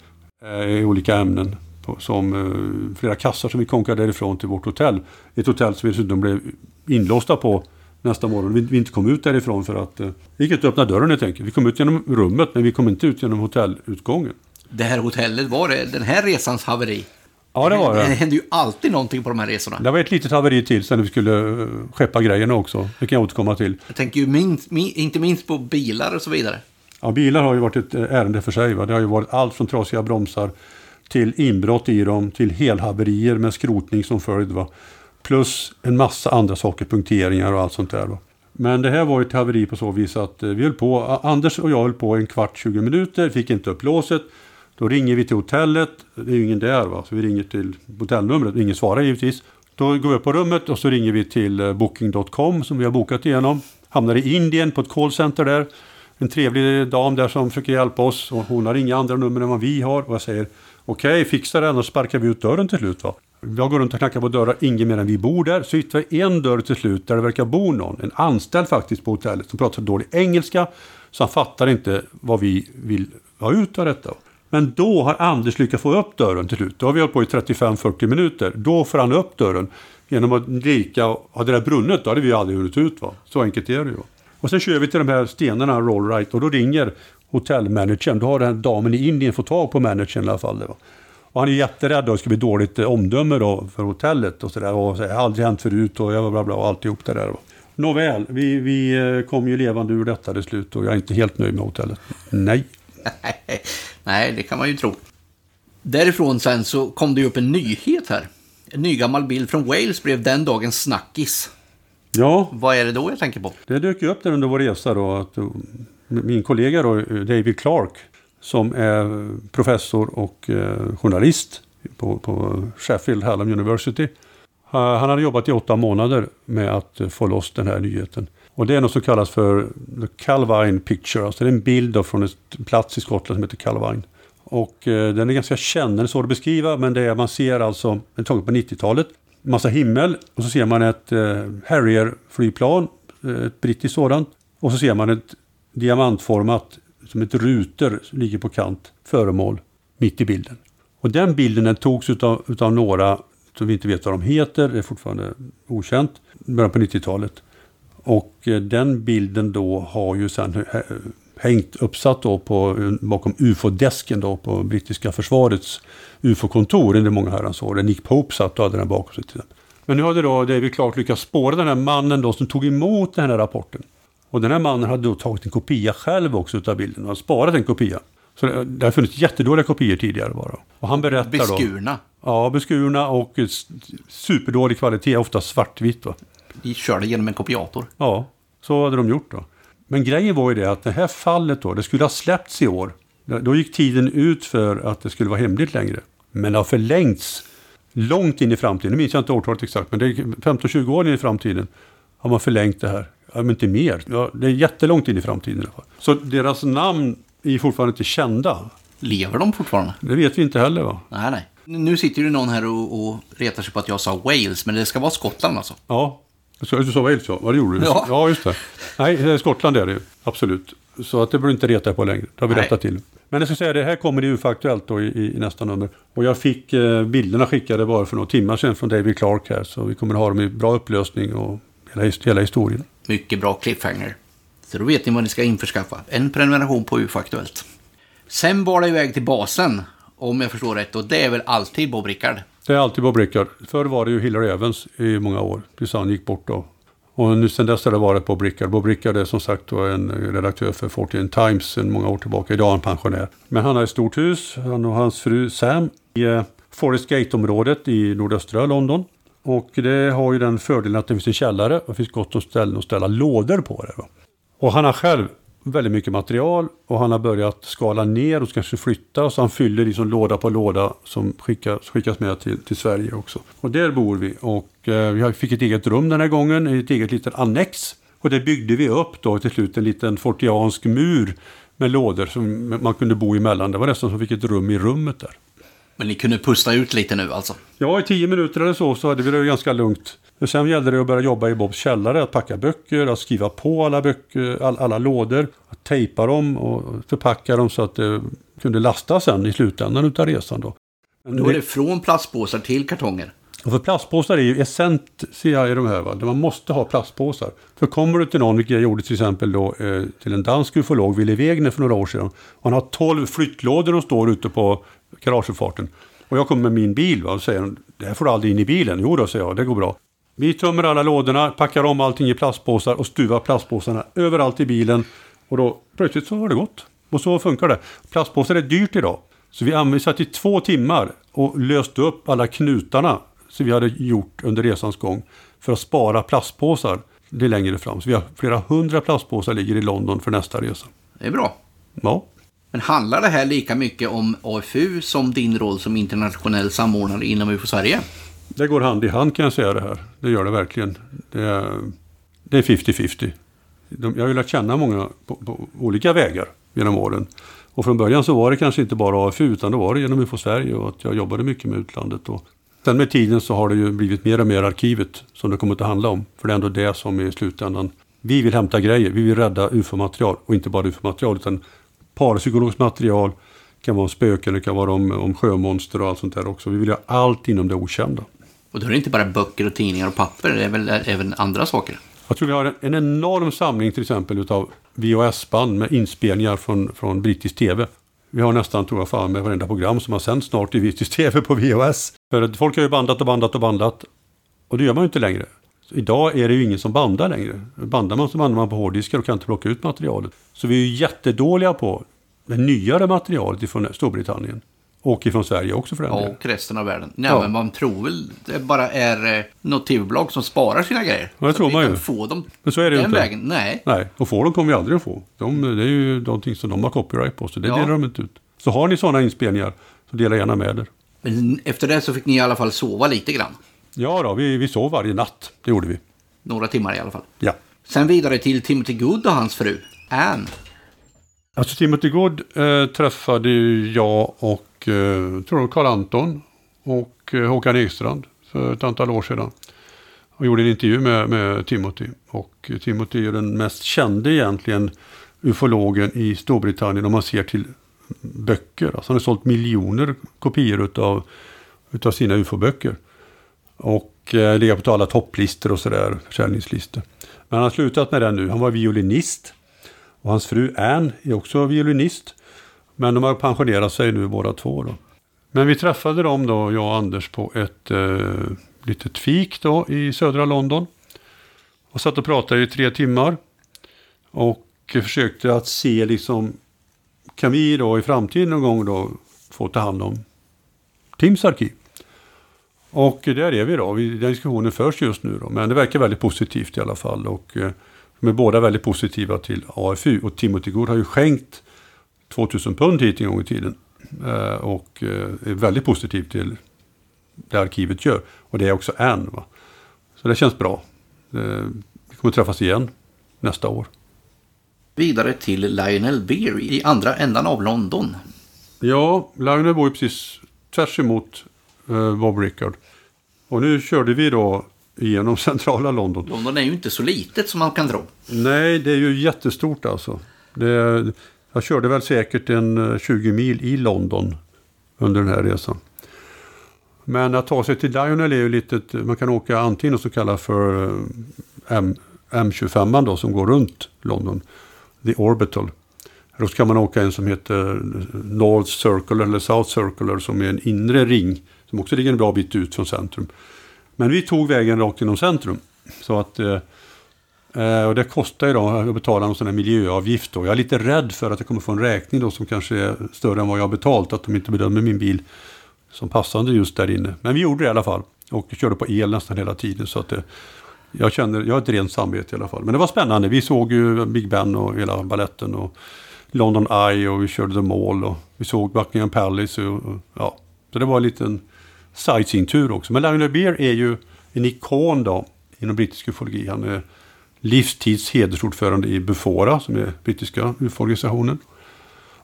eh, i olika ämnen. På, som eh, flera kassar som vi konkade därifrån till vårt hotell. Ett hotell som vi dessutom blev inlåsta på nästa morgon. Vi, vi inte kom ut därifrån för att eh, vi gick inte att öppna dörren helt enkelt. Vi kom ut genom rummet men vi kom inte ut genom hotellutgången. Det här hotellet, var det den här resans haveri? Ja, det var Det det. händer ju alltid någonting på de här resorna. Det var ett litet haveri till sen vi skulle eh, skeppa grejerna också. Det kan jag återkomma till. Jag tänker ju minst, min, inte minst på bilar och så vidare. Ja, bilar har ju varit ett eh, ärende för sig. Va? Det har ju varit allt från trasiga bromsar till inbrott i dem, till helhaverier med skrotning som följd. Va? Plus en massa andra saker, punkteringar och allt sånt där. Va? Men det här var ett haveri på så vis att eh, vi höll på, Anders och jag höll på en kvart, 20 minuter, fick inte upp låset. Då ringer vi till hotellet, det är ju ingen där va, så vi ringer till hotellnumret, ingen svarar givetvis. Då går vi upp på rummet och så ringer vi till eh, booking.com som vi har bokat igenom. Hamnar i Indien på ett callcenter där. En trevlig dam där som försöker hjälpa oss och hon har inga andra nummer än vad vi har. Och jag säger okej, fixa det annars sparkar vi ut dörren till slut va. Jag går runt och knackar på dörrar, ingen mer än vi bor där. Så hittar vi en dörr till slut där det verkar bo någon, en anställd faktiskt på hotellet som pratar dålig engelska så han fattar inte vad vi vill ha ut av detta. Men då har Anders lyckats få upp dörren till slut. Då har vi hållit på i 35-40 minuter. Då får han upp dörren genom att lika. Hade det brunnit då hade vi aldrig hunnit ut. Va? Så enkelt är det ju. Va? Och sen kör vi till de här stenarna, roll right, och då ringer hotellmanagern. Då har den här damen i Indien fått tag på managern i alla fall. Va? Och han är jätterädd då, det ska bli dåligt omdöme då för hotellet och sådär. Och så, det har aldrig hänt förut och bla bla bla och alltihop det där. Va? Nåväl, vi, vi eh, kom ju levande ur detta till slut och jag är inte helt nöjd med hotellet. Nej. Nej, det kan man ju tro. Därifrån sen så kom det ju upp en nyhet här. En nygammal bild från Wales blev den dagens snackis. Ja, Vad är det då jag tänker på? Det dök ju upp där under vår resa då att uh, min kollega då, uh, David Clark som är professor och uh, journalist på, på Sheffield Hallam University. Han hade jobbat i åtta månader med att få loss den här nyheten. Och det är något som kallas för the Calvine Picture. Alltså det är en bild då från en plats i Skottland som heter Calvine. Och eh, den är ganska känd, den är svår att beskriva men det är man ser alltså, den är tagen på 90-talet. Massa himmel och så ser man ett eh, Harrier-flygplan, eh, ett brittiskt sådant. Och så ser man ett diamantformat, som ett ruter, som ligger på kant, föremål mitt i bilden. Och den bilden den togs utav, utav några som vi inte vet vad de heter, det är fortfarande okänt, början på 90-talet. Och eh, den bilden då har ju sen eh, hängt uppsatt då på, bakom ufo-desken då på brittiska försvarets ufo-kontor under många herrans år. Där Nick Pope satt och hade den bakom sig. Till. Men nu hade då David Clark lyckats spåra den här mannen då som tog emot den här rapporten. Och den här mannen hade då tagit en kopia själv också utav bilden och sparat en kopia. Så det, det har funnits jättedåliga kopior tidigare bara. Och han berättar då... Beskurna. Ja, beskurna och superdålig kvalitet, ofta svartvitt. Va? De körde genom en kopiator. Ja, så hade de gjort då. Men grejen var ju det att det här fallet då, det skulle ha släppts i år. Då gick tiden ut för att det skulle vara hemligt längre. Men det har förlängts långt in i framtiden. Nu minns jag inte årtalet exakt, men det är 15-20 år in i framtiden har man förlängt det här. Ja, men inte mer. Ja, det är jättelångt in i framtiden i alla fall. Så deras namn är fortfarande inte kända. Lever de fortfarande? Det vet vi inte heller va? Nej, nej. Nu sitter ju någon här och, och retar sig på att jag sa Wales, men det ska vara Skottland alltså. Ja, du sa, du sa Wales ja. Vad gjorde du? Ja. ja, just det. Nej, Skottland är det ju. Absolut. Så att det behöver du inte reta på längre. Det har vi Nej. rättat till. Men jag ska säga det här kommer i UFO-aktuellt då i, i, nästa nummer. Och jag fick eh, bilderna skickade bara för några timmar sedan från David Clark här. Så vi kommer att ha dem i bra upplösning och hela, hela historien. Mycket bra cliffhanger. Så då vet ni vad ni ska införskaffa. En prenumeration på UFO Aktuellt. Sen bar det iväg till basen, om jag förstår rätt. Och det är väl alltid Bob Rickard? Det är alltid Bob Rickard. Förr var det ju Hillary Evans i många år. Tills han gick bort då. Och nu sen dess har det varit Bob Rickard. Bob Rickard är som sagt då en redaktör för Fortean Times sedan många år tillbaka. Idag är han pensionär. Men han har ett stort hus. Han och hans fru Sam i eh, Forest Gate-området i nordöstra London. Och det har ju den fördelen att det finns en källare och det finns gott om ställen att ställa lådor på det. Och han har själv väldigt mycket material och han har börjat skala ner och kanske flytta. Så han fyller liksom låda på låda som skickas, skickas med till, till Sverige också. Och där bor vi och eh, vi fick ett eget rum den här gången, ett eget litet annex. Och det byggde vi upp då till slut en liten fortiansk mur med lådor som man kunde bo emellan. Det var nästan som vi fick ett rum i rummet där. Men ni kunde pusta ut lite nu alltså? Ja, i tio minuter eller så så hade vi det ganska lugnt. Och sen gällde det att börja jobba i Bobs källare, att packa böcker, att skriva på alla böcker, all, alla lådor, att tejpa dem och förpacka dem så att det kunde lastas sen i slutändan utav resan. Då. Men då är det från plastpåsar till kartonger? Och för plastpåsar är ju essentiella i de här. Va? Man måste ha plastpåsar. För kommer du till någon, vilket jag gjorde till exempel då, eh, till en dansk ufolog, Wille Wegner för några år sedan. Han har 12 flyttlådor som står ute på garageuppfarten. Och jag kommer med min bil va? och säger det här får du aldrig in i bilen. Jo då, säger jag, det går bra. Vi tömmer alla lådorna, packar om allting i plastpåsar och stuvar plastpåsarna överallt i bilen. Och då plötsligt så har det gått. Och så funkar det. Plastpåsar är dyrt idag. Så vi använde i två timmar och löste upp alla knutarna som vi hade gjort under resans gång för att spara plastpåsar det längre fram. Så vi har flera hundra plastpåsar ligger i London för nästa resa. Det är bra. Ja. Men handlar det här lika mycket om AFU som din roll som internationell samordnare inom UFO Sverige? Det går hand i hand kan jag säga det här. Det gör det verkligen. Det är, 50-50. Jag har ju lärt känna många på, på, olika vägar genom åren. Och från början så var det kanske inte bara AFU utan det var det genom UFO Sverige och att jag jobbade mycket med utlandet. Och sen med tiden så har det ju blivit mer och mer arkivet som det kommer att handla om. För det är ändå det som är i slutändan. Vi vill hämta grejer, vi vill rädda UFO-material och inte bara UFO-material utan parapsykologiskt material, det kan vara om spöken, det kan vara om, om sjömonster och allt sånt där också. Vi vill ha allt inom det okända. Och då är det inte bara böcker och tidningar och papper, det är väl även andra saker? Jag tror vi har en enorm samling till exempel utav VHS-band med inspelningar från, från brittisk tv. Vi har nästan, tror jag, fan med varenda program som har sänts snart i brittisk tv på VHS. För folk har ju bandat och bandat och bandat. Och det gör man ju inte längre. Idag är det ju ingen som bandar längre. Bandar man så bandar man på hårddiskar och kan inte plocka ut materialet. Så vi är ju jättedåliga på det nyare materialet från Storbritannien. Och ifrån Sverige också för den ja, Och resten av världen. Nej, ja. men man tror väl det bara är eh, något tv-bolag som sparar sina grejer. Ja, det tror man ju. få dem men så är det den inte. vägen. Nej. Nej, och få dem kommer vi aldrig att få. De, det är ju någonting som de har copyright på, så det ja. delar de inte ut. Så har ni sådana inspelningar, så dela gärna med er. Men efter det så fick ni i alla fall sova lite grann. Ja, då, vi, vi sov varje natt. Det gjorde vi. Några timmar i alla fall. Ja. Sen vidare till Timothy Good och hans fru, Anne. Alltså Timothy Good eh, träffade jag och eh, tror Karl Anton och eh, Håkan Ekstrand för ett antal år sedan. Och gjorde en intervju med, med Timothy. Och Timothy är den mest kände egentligen ufologen i Storbritannien om man ser till böcker. Alltså han har sålt miljoner kopior utav, utav sina ufo-böcker. Och eh, ligga på alla topplistor och sådär, försäljningslistor. Men han har slutat med det nu. Han var violinist. Och hans fru Anne är också violinist. Men de har pensionerat sig nu båda två. Då. Men vi träffade dem då, jag och Anders, på ett eh, litet fik då i södra London. Och satt och pratade i tre timmar. Och försökte att se liksom, kan vi då i framtiden någon gång då få ta hand om Tims arkiv? Och där är vi då. Den diskussionen förs just nu då. Men det verkar väldigt positivt i alla fall. Och eh, de är båda väldigt positiva till AFU. Och Timothy Good har ju skänkt 2000 pund hit en gång i tiden. Eh, och eh, är väldigt positiv till det arkivet gör. Och det är också Ann. Va? Så det känns bra. Vi kommer träffas igen nästa år. Vidare till Lionel Beer i andra ändan av London. Ja, Lionel bor ju precis tvärs emot Bob Rickard. Och nu körde vi då genom centrala London. London är ju inte så litet som man kan tro. Nej, det är ju jättestort alltså. Det, jag körde väl säkert en 20 eh, mil i London under den här resan. Men att ta sig till Lionel är ju lite, man kan åka antingen så kallat för eh, M, M25 då som går runt London. The Orbital. Då ska man åka en som heter North Circle eller South Circle som är en inre ring. Som också ligger en bra bit ut från centrum. Men vi tog vägen rakt genom centrum. Så att, eh, eh, och det kostar ju då att betala någon sån här miljöavgift. Då. Jag är lite rädd för att jag kommer få en räkning då som kanske är större än vad jag har betalt. Att de inte bedömer min bil som passande just där inne. Men vi gjorde det i alla fall. Och körde på el nästan hela tiden. Så att eh, jag känner, jag har ett rent samvete i alla fall. Men det var spännande. Vi såg ju Big Ben och hela balletten och London Eye och vi körde The Mall och vi såg Buckingham Palace och, och ja. Så det var en liten sightseeing-tur också. Men Lionel Beer är ju en ikon då inom brittisk ufologi. Han är livstids hedersordförande i Bufora som är brittiska UFO-organisationen.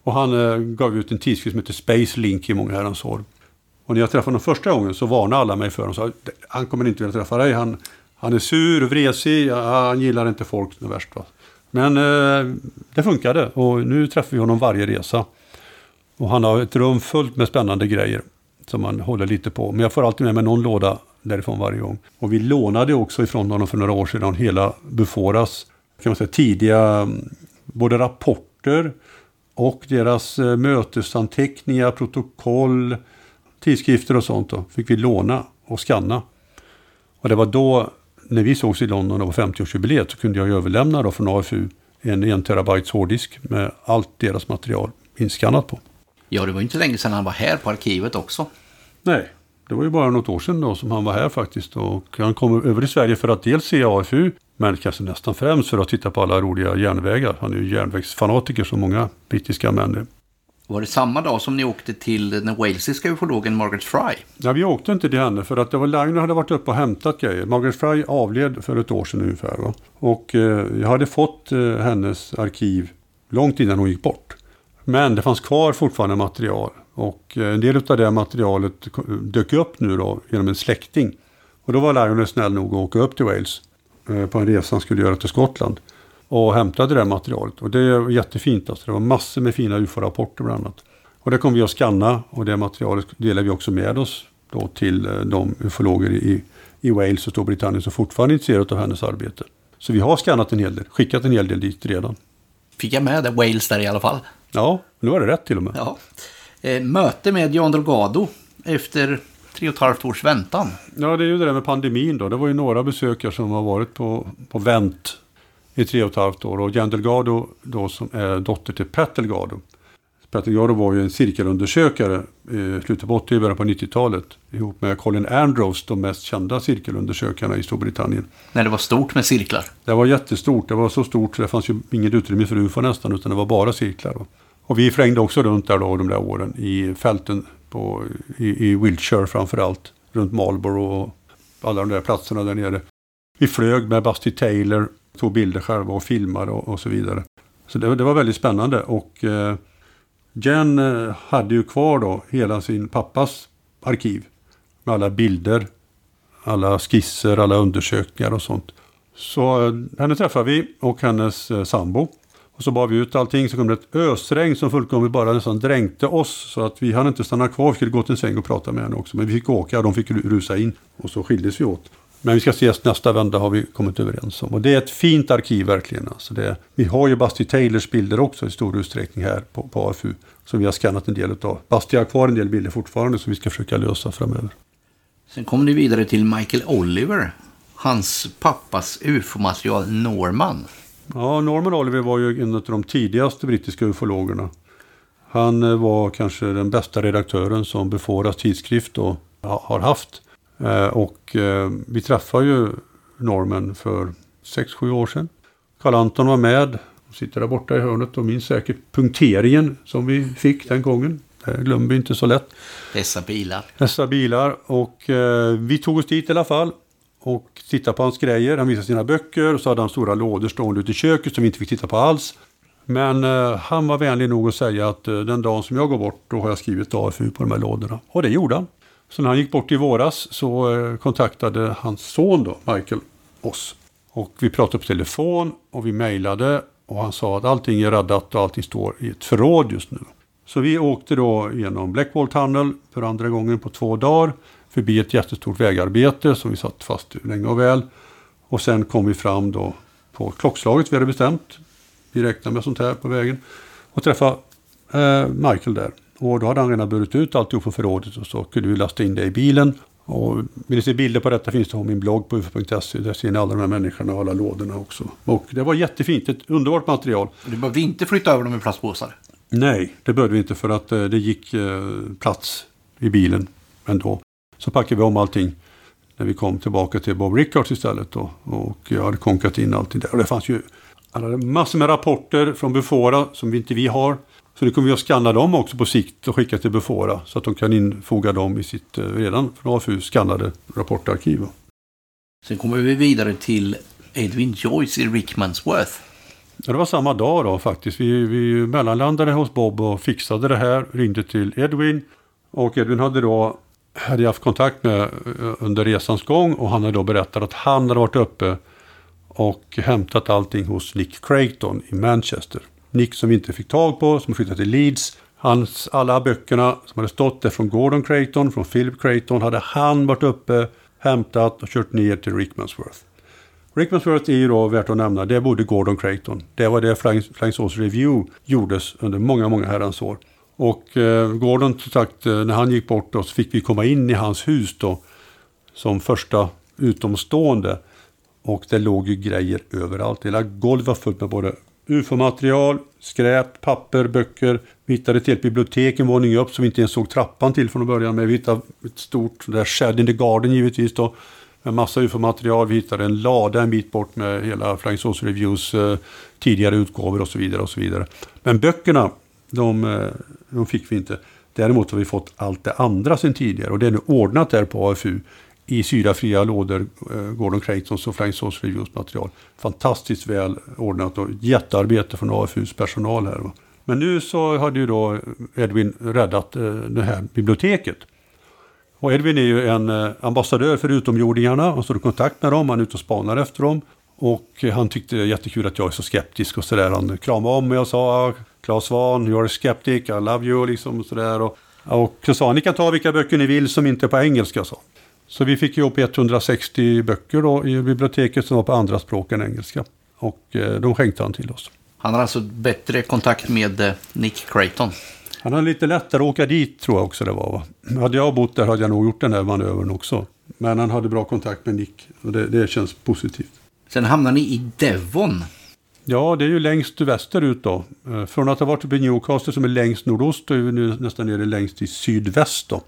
Och han eh, gav ut en tidskrift som heter Space Link i många herrans år. Och när jag träffade honom första gången så varnade alla mig för honom. Sa, han kommer inte vilja träffa dig. Han, han är sur och vresig. Han gillar inte folk det värst. Va? Men eh, det funkade och nu träffar vi honom varje resa. Och han har ett rum fullt med spännande grejer som man håller lite på. Men jag får alltid med mig någon låda därifrån varje gång. Och vi lånade också ifrån honom för några år sedan hela Buforas kan man säga, tidiga mm, både rapporter och deras eh, mötesanteckningar, protokoll, tidskrifter och sånt då, fick vi låna och skanna. Och det var då, när vi sågs i London och var 50-årsjubileet, så kunde jag överlämna då från AFU en 1 terabytes hårddisk med allt deras material inskannat på. Ja, det var inte länge sedan han var här på arkivet också. Nej, det var ju bara något år sedan då som han var här faktiskt. Och han kom över till Sverige för att dels se AFU, men kanske nästan främst för att titta på alla roliga järnvägar. Han är ju järnvägsfanatiker som många brittiska män är. Var det samma dag som ni åkte till den walesiska ufologen Margaret Fry? Ja, vi åkte inte till henne för att det var Lagner hade varit uppe och hämtat grejer. Margaret Fry avled för ett år sedan ungefär. Va? Och eh, jag hade fått eh, hennes arkiv långt innan hon gick bort. Men det fanns kvar fortfarande material. Och eh, en del av det materialet dök upp nu då genom en släkting. Och då var Lionel snäll nog att åka upp till Wales eh, på en resa han skulle göra till Skottland. Och hämtade det materialet. Och det var jättefint alltså. Det var massor med fina UFO-rapporter bland annat. Och det kom vi att skanna och det materialet delar vi också med oss då till eh, de ufologer i, i Wales och Storbritannien som fortfarande är intresserade av hennes arbete. Så vi har skannat en hel del, skickat en hel del dit redan. Fick jag med det, Wales där i alla fall? Ja, nu var det rätt till och med. Ja. Eh, möte med Jan Delgado efter tre och ett halvt års väntan. Ja, det är ju det där med pandemin då. Det var ju några besökare som har varit på, på vänt i tre och ett halvt år. Och Jan Delgado då som är dotter till Pat Delgado. Pat Delgado var ju en cirkelundersökare i slutet på 80 början på 90-talet. Ihop med Colin Andrews, de mest kända cirkelundersökarna i Storbritannien. När det var stort med cirklar? Det var jättestort. Det var så stort så det fanns ju inget utrymme för UFO nästan. Utan det var bara cirklar. Då. Och vi flängde också runt där då de där åren i fälten på, i, i Wiltshire framförallt. Runt Marlborough och alla de där platserna där nere. Vi flög med Busty Taylor, tog bilder själva och filmade och, och så vidare. Så det, det, var väldigt spännande och eh, Jen eh, hade ju kvar då hela sin pappas arkiv. Med alla bilder, alla skisser, alla undersökningar och sånt. Så eh, henne träffade vi och hennes eh, sambo. Och så bar vi ut allting, så kom det ett ösregn som fullkomligt bara nästan dränkte oss. Så att vi hann inte stanna kvar, vi skulle gå till en säng och prata med henne också. Men vi fick åka, och de fick rusa in. Och så skildes vi åt. Men vi ska ses nästa vända har vi kommit överens om. Och det är ett fint arkiv verkligen. Alltså det, vi har ju Basti Taylors bilder också i stor utsträckning här på, på AFU. Som vi har skannat en del av. Basti har kvar en del bilder fortfarande som vi ska försöka lösa framöver. Sen kom ni vidare till Michael Oliver. Hans pappas ufo-material Norman. Ja, Norman Oliver var ju en av de tidigaste brittiska ufologerna. Han eh, var kanske den bästa redaktören som Beforas tidskrift då har haft. Eh, och eh, vi träffade ju Norman för 6-7 år sedan. Karl Anton var med, sitter där borta i hörnet och minns säkert punkteringen som vi fick den gången. Det glömmer vi inte så lätt. Dessa bilar. Dessa bilar och vi tog oss dit i alla fall och tittade på hans grejer. Han visade sina böcker och så hade han stora lådor stående ute i köket som vi inte fick titta på alls. Men eh, han var vänlig nog att säga att eh, den dagen som jag går bort då har jag skrivit AFU på de här lådorna. Och det gjorde han. Så när han gick bort i våras så eh, kontaktade hans son då, Michael, oss. Och vi pratade på telefon och vi mejlade och han sa att allting är räddat och allting står i ett förråd just nu. Så vi åkte då genom Blackwall Tunnel för andra gången på två dagar. Förbi ett jättestort vägarbete som vi satt fast länge och väl. Och sen kom vi fram då på klockslaget vi hade bestämt. Vi räknar med sånt här på vägen. Och träffade eh, Michael där. Och då hade han redan burit ut alltihop från förrådet och så kunde vi lasta in det i bilen. Och vill ni se bilder på detta finns det på min blogg på ufo.se. Där ser ni alla de här människorna och alla lådorna också. Och det var jättefint, ett underbart material. Du behövde inte flytta över dem i plastpåsar? Nej, det behövde vi inte för att eh, det gick eh, plats i bilen ändå. Så packade vi om allting När vi kom tillbaka till Bob Rickards istället då. Och jag hade konkat in allting där. Och det fanns ju massor med rapporter från Bufora som inte vi har. Så nu kommer vi att skanna dem också på sikt och skicka till Bufora. Så att de kan infoga dem i sitt eh, redan från AFU skannade rapportarkiv. Sen kommer vi vidare till Edwin Joyce i Rickmansworth. Ja, det var samma dag då faktiskt. Vi, vi mellanlandade hos Bob och fixade det här. Ringde till Edwin. Och Edwin hade då hade jag haft kontakt med eh, under resans gång och han hade då berättat att han hade varit uppe och hämtat allting hos Nick Creighton i Manchester. Nick som vi inte fick tag på, som flyttade till Leeds. Hans, alla böckerna som hade stått där från Gordon Creighton, från Philip Creighton, hade han varit uppe, hämtat och kört ner till Rickmansworth. Rickmansworth är ju då värt att nämna, det bodde Gordon Creighton. Det var det Flying, Flying Saucer Review gjordes under många, många herrans år. Och eh, Gordon, som sagt, eh, när han gick bort då, så fick vi komma in i hans hus då som första utomstående. Och det låg ju grejer överallt. Hela golvet var fullt med både UFO-material, skräp, papper, böcker. Vi hittade ett helt bibliotek en våning upp som vi inte ens såg trappan till från början. Men vi hittade ett stort där shed in the garden givetvis då. Med massa UFO-material. Vi hittade en lada en bit bort med hela Flying Saucer Reviews eh, tidigare utgåvor och så vidare. och så vidare. Men böckerna, de, eh, de fick vi inte. Däremot har vi fått allt det andra sen tidigare och det är nu ordnat där på AFU i syrafria lådor, eh, Gordon Craigtons och Flying Saucer Reviews material. Fantastiskt väl ordnat och jättearbete från AFUs personal här. Men nu så hade ju då Edwin räddat eh, det här biblioteket. Och Edwin är ju en eh, ambassadör för utomjordingarna. Han står i kontakt med dem, han är ute och spanar efter dem. Och han tyckte det var jättekul att jag är så skeptisk och sådär. Han kramade om mig och sa Claes Svahn, you're a skeptic, I love you liksom och sådär. Och, och så sa han, ni kan ta vilka böcker ni vill som inte är på engelska. Så. Så vi fick ihop 160 böcker då i biblioteket som var på andra språk än engelska. Och eh, de skänkte han till oss. Han har alltså bättre kontakt med eh, Nick Creighton. Han har lite lättare att åka dit tror jag också det var. Va? Hade jag bott där hade jag nog gjort den här manövern också. Men han hade bra kontakt med Nick och det, det känns positivt. Sen hamnar ni i Devon. Ja, det är ju längst västerut då. Eh, från att ha varit uppe i Newcastle som är längst nordost och är vi nu nästan nere längst i sydväst då.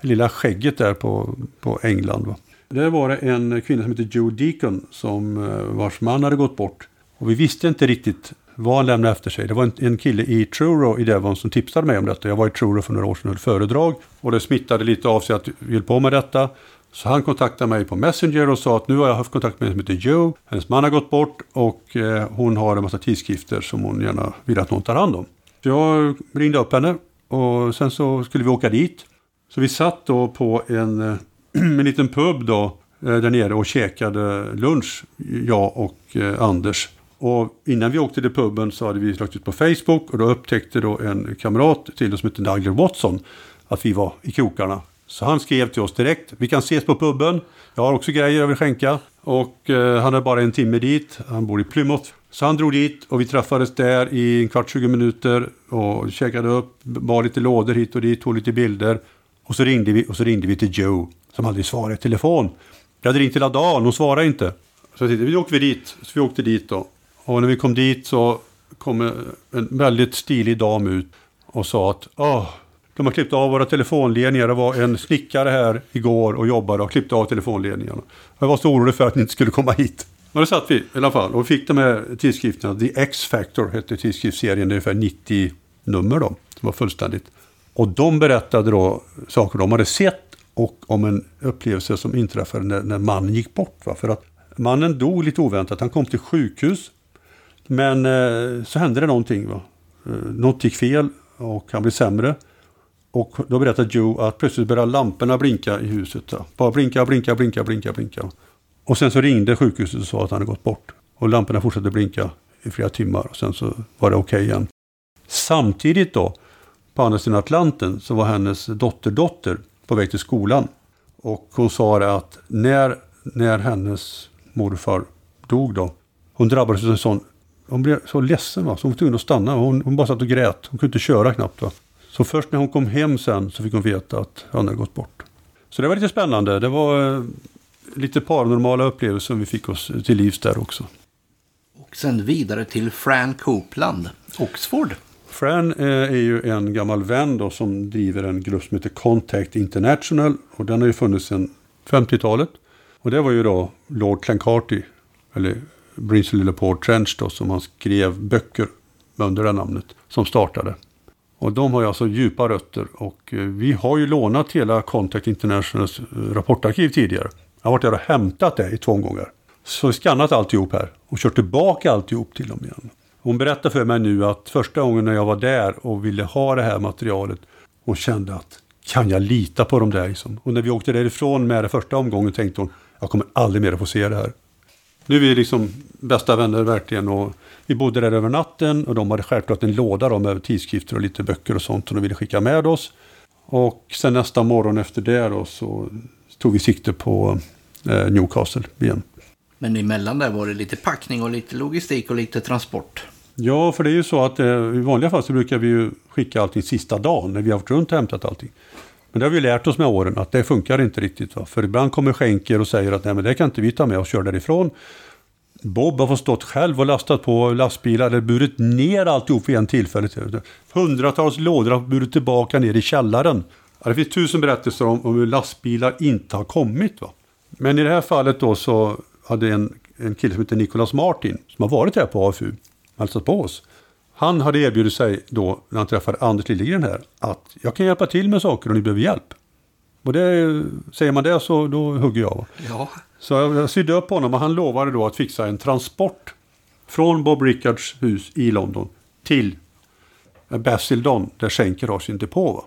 Det lilla skägget där på, på England. Va? Där var det en kvinna som hette Joe Deacon som eh, vars man hade gått bort. Och vi visste inte riktigt vad han lämnade efter sig. Det var en, en kille i Truro i Devon som tipsade mig om detta. Jag var i Truro för några år sedan och höll föredrag. Och det smittade lite av sig att vi höll på med detta. Så han kontaktade mig på Messenger och sa att nu har jag haft kontakt med en som heter Joe. Hennes man har gått bort och eh, hon har en massa tidskrifter som hon gärna vill att någon tar hand om. Så jag ringde upp henne och sen så skulle vi åka dit. Så vi satt då på en, eh, en liten pub då eh, där nere och käkade lunch, jag och Anders. Och innan vi åkte till puben så hade vi lagt ut på Facebook och då upptäckte då en kamrat till oss som hette Douglas Watson att vi var i krokarna. Så han skrev till oss direkt, vi kan ses på puben, jag har också grejer jag vill skänka. Och eh, han är bara en timme dit, han bor i Plymouth. Så han drog dit och vi träffades där i en kvart, 20 minuter och käkade upp, bar lite lådor hit och dit, tog lite bilder. Och så ringde vi, och så ringde vi till Joe som aldrig svarade i telefon. Jag hade ringt hela dagen, hon svarade inte. Så vi åkte vi dit, så vi åkte dit då. Och när vi kom dit så kom en väldigt stilig dam ut och sa att Åh, de har klippt av våra telefonledningar. Det var en snickare här igår och jobbade och klippte av telefonledningarna. Jag var så orolig för att ni inte skulle komma hit. Men det satt vi i alla fall och fick de här tidskrifterna. The X-Factor hette tidskriftsserien, det är ungefär 90 nummer då. Det var fullständigt. Och de berättade då saker de hade sett och om en upplevelse som inträffade när, när mannen gick bort. Va? För att mannen dog lite oväntat. Han kom till sjukhus. Men eh, så hände det någonting. Va? Eh, något gick fel och han blev sämre. Och då berättade Joe att plötsligt började lamporna blinka i huset. Då. Bara blinka, blinka, blinka, blinka, blinka. Och sen så ringde sjukhuset och sa att han hade gått bort. Och lamporna fortsatte blinka i flera timmar och sen så var det okej okay igen. Samtidigt då på andra sidan Atlanten så var hennes dotterdotter på väg till skolan. Och hon sa att när, när hennes morfar dog då, hon drabbades av en sån, hon blev så ledsen va, så hon var tvungen att stanna. Hon, hon bara satt och grät, hon kunde inte köra knappt. Va. Så först när hon kom hem sen så fick hon veta att han hade gått bort. Så det var lite spännande. Det var eh, lite paranormala upplevelser som vi fick oss till livs där också. Och sen vidare till Fran Copeland, Oxford. Fran eh, är ju en gammal vän då som driver en grupp som heter Contact International. Och den har ju funnits sedan 50-talet. Och det var ju då Lord Clancarty, eller Brinsley LePort Trench då, som han skrev böcker under det namnet, som startade. Och de har ju alltså djupa rötter och eh, vi har ju lånat hela Contact Internationals eh, rapportarkiv tidigare. Jag har varit där och hämtat det i två omgångar. Så vi skannat alltihop här och kört tillbaka alltihop till dem igen. Hon berättar för mig nu att första gången när jag var där och ville ha det här materialet, hon kände att kan jag lita på dem där liksom? Och när vi åkte därifrån med det första omgången tänkte hon, jag kommer aldrig mer att få se det här. Nu är vi liksom bästa vänner verkligen och vi bodde där över natten och de hade självklart en låda då med tidskrifter och lite böcker och sånt som de ville skicka med oss. Och sen nästa morgon efter det då så tog vi sikte på eh, Newcastle igen. Men emellan där var det lite packning och lite logistik och lite transport. Ja, för det är ju så att eh, i vanliga fall så brukar vi ju skicka allting sista dagen när vi har varit runt och hämtat allting. Men det har vi lärt oss med åren att det funkar inte riktigt. Va? För ibland kommer skänker och säger att nej men det kan inte vi ta med och köra därifrån. Bob har fått stått själv och lastat på lastbilar eller burit ner alltihop vid en tillfälle. Hundratals lådor har burit tillbaka ner i källaren. Det finns tusen berättelser om, om hur lastbilar inte har kommit. Va? Men i det här fallet då så hade en, en kille som heter Nicholas Martin som har varit här på AFU hälsat på oss. Han hade erbjudit sig då, när han träffade Anders Liljegren här, att jag kan hjälpa till med saker om ni behöver hjälp. Och det, säger man det så då hugger jag. Ja. Så jag sydde upp honom och han lovade då att fixa en transport från Bob Rickards hus i London till Basildon där Schenker har sin depå. Va?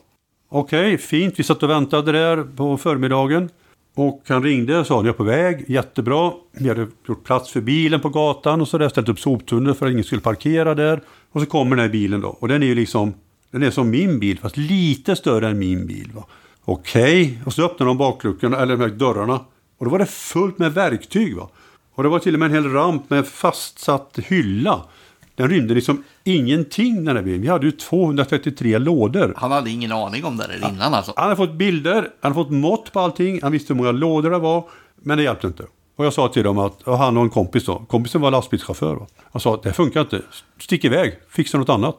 Okej, fint. Vi satt och väntade där på förmiddagen. Och han ringde och sa att jag är på väg, jättebra. Vi hade gjort plats för bilen på gatan och så där, ställt upp soptunnor för att ingen skulle parkera där. Och så kommer den här bilen då. Och den är ju liksom, den är som min bil fast lite större än min bil. Okej, Okej, och så öppnar de bakluckorna, eller de här dörrarna. Och då var det fullt med verktyg. Va? Och det var till och med en hel ramp med fastsatt hylla. Den rymde liksom ingenting den här bilen. Vi hade ju 233 lådor. Han hade ingen aning om det där innan alltså. Han hade fått bilder, han hade fått mått på allting, han visste hur många lådor det var. Men det hjälpte inte. Och jag sa till dem att, och han och en kompis då, kompisen var lastbilschaufför. Va? Han sa att det funkar inte, stick iväg, fixa något annat.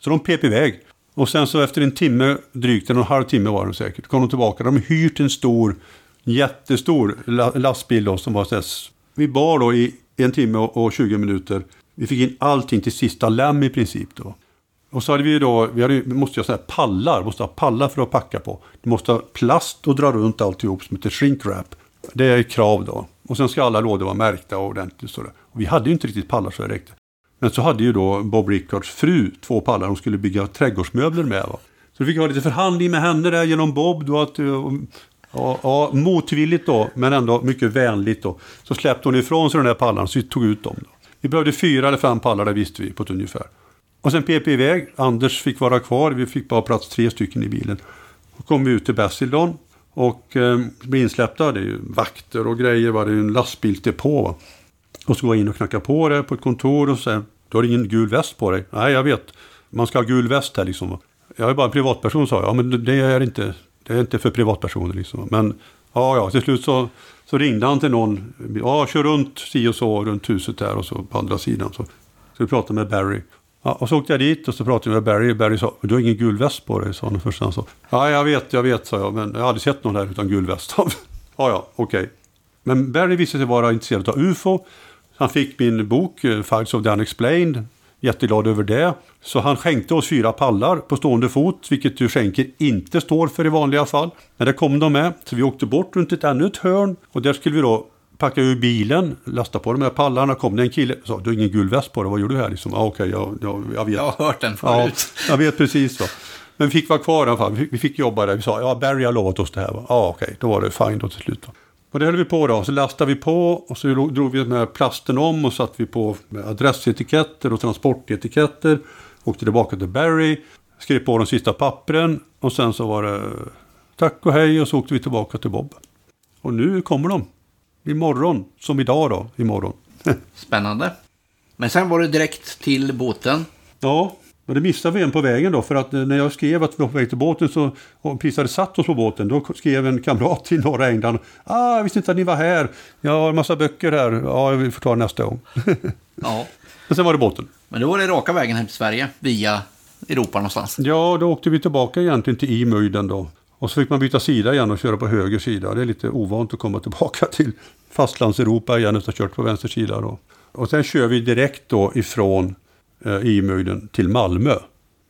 Så de pep iväg. Och sen så efter en timme, drygt en och en halv timme var de säkert, kom de tillbaka. De hyrt en stor, jättestor lastbil då som var så Vi bar då i en timme och 20 minuter. Vi fick in allting till sista läm i princip då. Och så hade vi då, vi, hade, vi måste ju ha sådana här pallar, måste ha pallar för att packa på. Du måste ha plast och dra runt alltihop som heter shrink wrap. Det är ett krav då. Och sen ska alla lådor vara märkta och ordentligt. Sådär. och vi hade ju inte riktigt pallar så det räckte. Men så hade ju då Bob Rickards fru två pallar hon skulle bygga trädgårdsmöbler med. Va? Så vi fick ha lite förhandling med henne där genom Bob. Då att, eh, ja, ja, motvilligt då, men ändå mycket vänligt då. Så släppte hon ifrån sig den där pallarna så vi tog ut dem. Då. Vi behövde fyra eller fem pallar, det visste vi på ett ungefär. Och sen pep vi iväg. Anders fick vara kvar. Vi fick bara plats tre stycken i bilen. Då kom vi ut till Basildon. Och eh, blev insläppta. Det är ju vakter och grejer. Var det är en lastbilsdepå. Va? Och så går jag in och knackar på det på ett kontor och säger du har ingen gul väst på dig. Nej, jag vet. Man ska ha gul väst här liksom. Jag är bara en privatperson sa jag. Ja, men det är inte, det är inte för privatpersoner liksom. Men ja, ja, till slut så, så ringde han till någon. Ja, kör runt si och så runt huset där och så på andra sidan. Så, ”Ska du prata med Barry. Ja, och så åkte jag dit och så pratade jag med Barry. Barry sa, du har ingen gul väst på dig, sa han först. Han sa, ja, jag vet, jag vet, sa jag. Men jag har aldrig sett någon här utan gul väst. ja, ja, okej. Okay. Men Barry visade sig vara intresserad av UFO. Han fick min bok eh, of the Unexplained. Jätteglad över det. Så han skänkte oss fyra pallar på stående fot, vilket ju skänker inte står för i vanliga fall. Men det kom de med, så vi åkte bort runt ett ännu ett hörn och där skulle vi då packa ur bilen, lasta på de här pallarna, kom det en kille och sa du har ingen gul väst på dig, vad gör du här? Liksom, ah, okay, jag, jag, jag, vet. Jag har hört den förut. Ja, jag vet precis. Va. Men vi fick vara kvar i alla fall, vi fick jobba där. Vi sa, ja Barry har lovat oss det här. Ja, ah, okej, okay. då var det fine då till slut. Va. Och det höll vi på då. Så lastade vi på och så drog vi med plasten om och satte vi på adressetiketter och transportetiketter. Åkte tillbaka till Barry, skrev på de sista pappren och sen så var det tack och hej och så åkte vi tillbaka till Bob. Och nu kommer de. Imorgon, som idag då, imorgon. Spännande. Men sen var det direkt till båten. Ja, men det missade vi en på vägen då, för att eh, när jag skrev att vi var på väg till båten så, och precis hade satt oss på båten, då skrev en kamrat i norra England, ah, jag visste inte att ni var här, jag har en massa böcker här, ja, vi får ta det nästa gång. ja. Men sen var det båten. Men då var det raka vägen hem till Sverige, via Europa någonstans. Ja, då åkte vi tillbaka egentligen till Imöjden då. Och så fick man byta sida igen och köra på höger sida. Det är lite ovant att komma tillbaka till fastlandseuropa igen efter att ha kört på vänster sida. Då. Och sen kör vi direkt då ifrån Eh, i mögden till Malmö.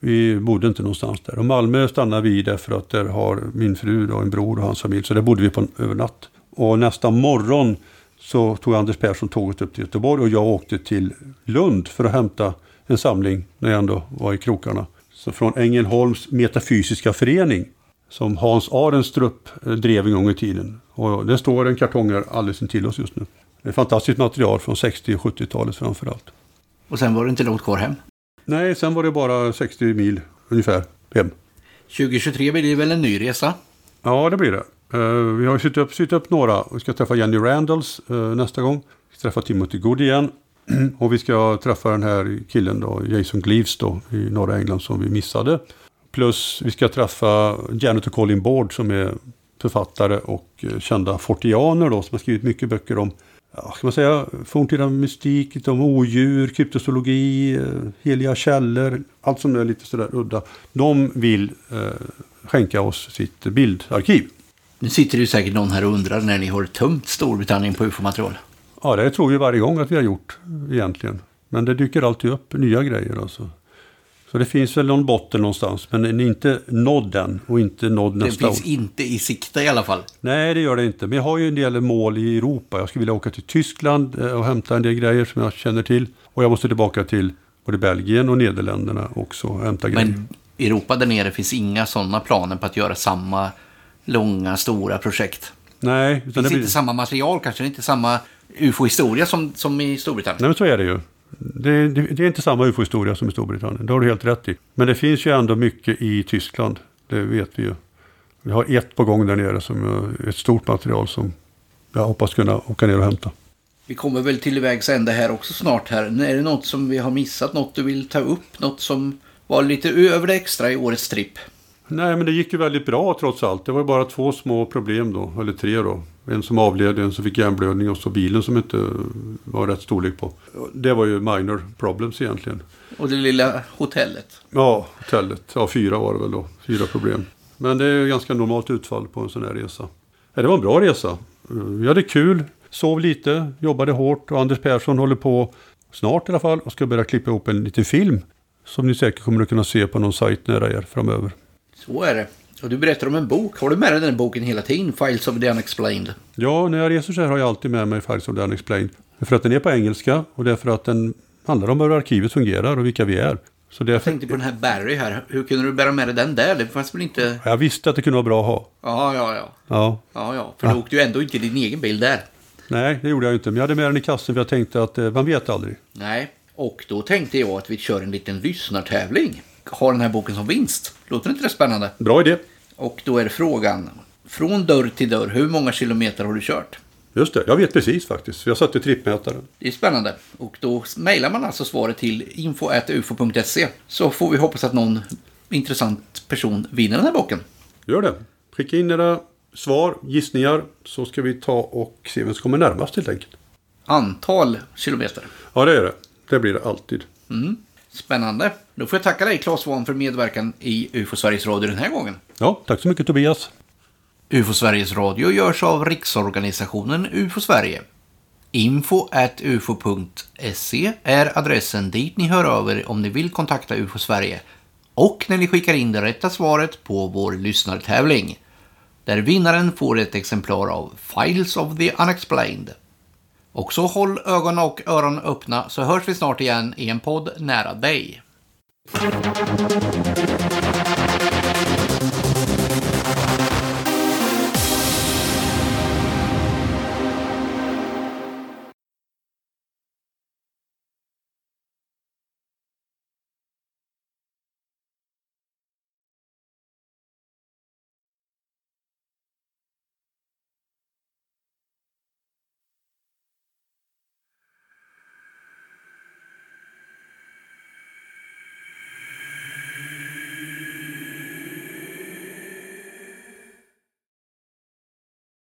Vi bodde inte någonstans där. Och Malmö stannade vi därför att där har min fru och en bror och hans familj. Så där bodde vi på en övernatt. Och nästa morgon så tog Anders Persson tåget upp till Göteborg och jag åkte till Lund för att hämta en samling när jag ändå var i krokarna. Så från Ängelholms metafysiska förening som Hans Arenstrup eh, drev en gång i tiden. Och det står en kartong här alldeles intill oss just nu. Det är fantastiskt material från 60 och 70-talet framförallt. Och sen var det inte långt kvar hem? Nej, sen var det bara 60 mil ungefär hem. 2023 blir det väl en ny resa? Ja, det blir det. Uh, vi har sytt upp, sytt upp några. Vi ska träffa Jenny Randalls uh, nästa gång. Vi ska träffa Timothy Good igen. och vi ska träffa den här killen då, Jason Gleaves då, i norra England som vi missade. Plus vi ska träffa Janet och Colin Board som är författare och uh, kända fortianer då, som har skrivit mycket böcker om ja, ska man säga, forntida mystik, lite om odjur, kryptozoologi, heliga källor, allt som är lite sådär udda. De vill eh, skänka oss sitt bildarkiv. Nu sitter det ju säkert någon här och undrar när ni har tömt Storbritannien på UFO-material. Ja, det tror vi varje gång att vi har gjort egentligen. Men det dyker alltid upp nya grejer alltså. Så det finns väl någon botten någonstans, men den är inte nådd än och inte nådd nästa år. Det finns inte i sikte i alla fall. Nej, det gör det inte. Men jag har ju en del mål i Europa. Jag skulle vilja åka till Tyskland eh, och hämta en del grejer som jag känner till. Och jag måste tillbaka till både Belgien och Nederländerna också och hämta grejer. Men Europa där nere finns inga sådana planer på att göra samma långa, stora projekt. Nej. Utan det finns det blir... inte samma material kanske, inte samma ufo-historia som, som i Storbritannien. Nej, men så är det ju. Det, det, det är inte samma ufo-historia som i Storbritannien, det har du helt rätt i. Men det finns ju ändå mycket i Tyskland, det vet vi ju. Vi har ett på gång där nere som är ett stort material som jag hoppas kunna åka ner och hämta. Vi kommer väl till vägs ände här också snart här. Är det något som vi har missat, något du vill ta upp, något som var lite över det extra i årets tripp? Nej, men det gick ju väldigt bra trots allt. Det var bara två små problem då, eller tre då. En som avled, en som fick hjärnblödning och så bilen som inte var rätt storlek på. Det var ju minor problems egentligen. Och det lilla hotellet? Ja, hotellet. Ja, fyra var det väl då. Fyra problem. Men det är ju ganska normalt utfall på en sån här resa. Ja, det var en bra resa. Vi hade kul, sov lite, jobbade hårt och Anders Persson håller på snart i alla fall och ska börja klippa ihop en liten film. Som ni säkert kommer att kunna se på någon sajt nära er framöver. Så är det. Och du berättar om en bok. Har du med dig den boken hela tiden? Files of the Unexplained. Ja, när jag reser så här har jag alltid med mig Files of the Unexplained. För att den är på engelska och därför att den handlar om hur arkivet fungerar och vilka vi är. Så därför... Jag tänkte på den här Barry här. Hur kunde du bära med dig den där? Det fanns väl inte... Jag visste att det kunde vara bra att ha. Ja, ja, ja. Ja, ja. ja. För ja. åkte ju ändå inte din egen bil där. Nej, det gjorde jag inte. Men jag hade med den i kassen för jag tänkte att eh, man vet aldrig. Nej, och då tänkte jag att vi kör en liten lyssnartävling. Har den här boken som vinst. Låter inte det spännande? Bra idé. Och då är frågan, från dörr till dörr, hur många kilometer har du kört? Just det, jag vet precis faktiskt. Jag satte trippmätaren. Det är spännande. Och då mejlar man alltså svaret till info.ufo.se så får vi hoppas att någon intressant person vinner den här boken. Gör det. Skicka in era svar, gissningar, så ska vi ta och se vem som kommer närmast helt enkelt. Antal kilometer. Ja, det är det. Det blir det alltid. Mm. Spännande. Då får jag tacka dig Claes Svahn för medverkan i UFO Sveriges Radio den här gången. Ja, tack så mycket Tobias. UFO Sveriges Radio görs av Riksorganisationen UFO Sverige. Info at ufo.se är adressen dit ni hör över om ni vill kontakta UFO Sverige och när ni skickar in det rätta svaret på vår lyssnartävling där vinnaren får ett exemplar av Files of the Unexplained. Och så håll ögon och öron öppna så hörs vi snart igen i en podd nära dig.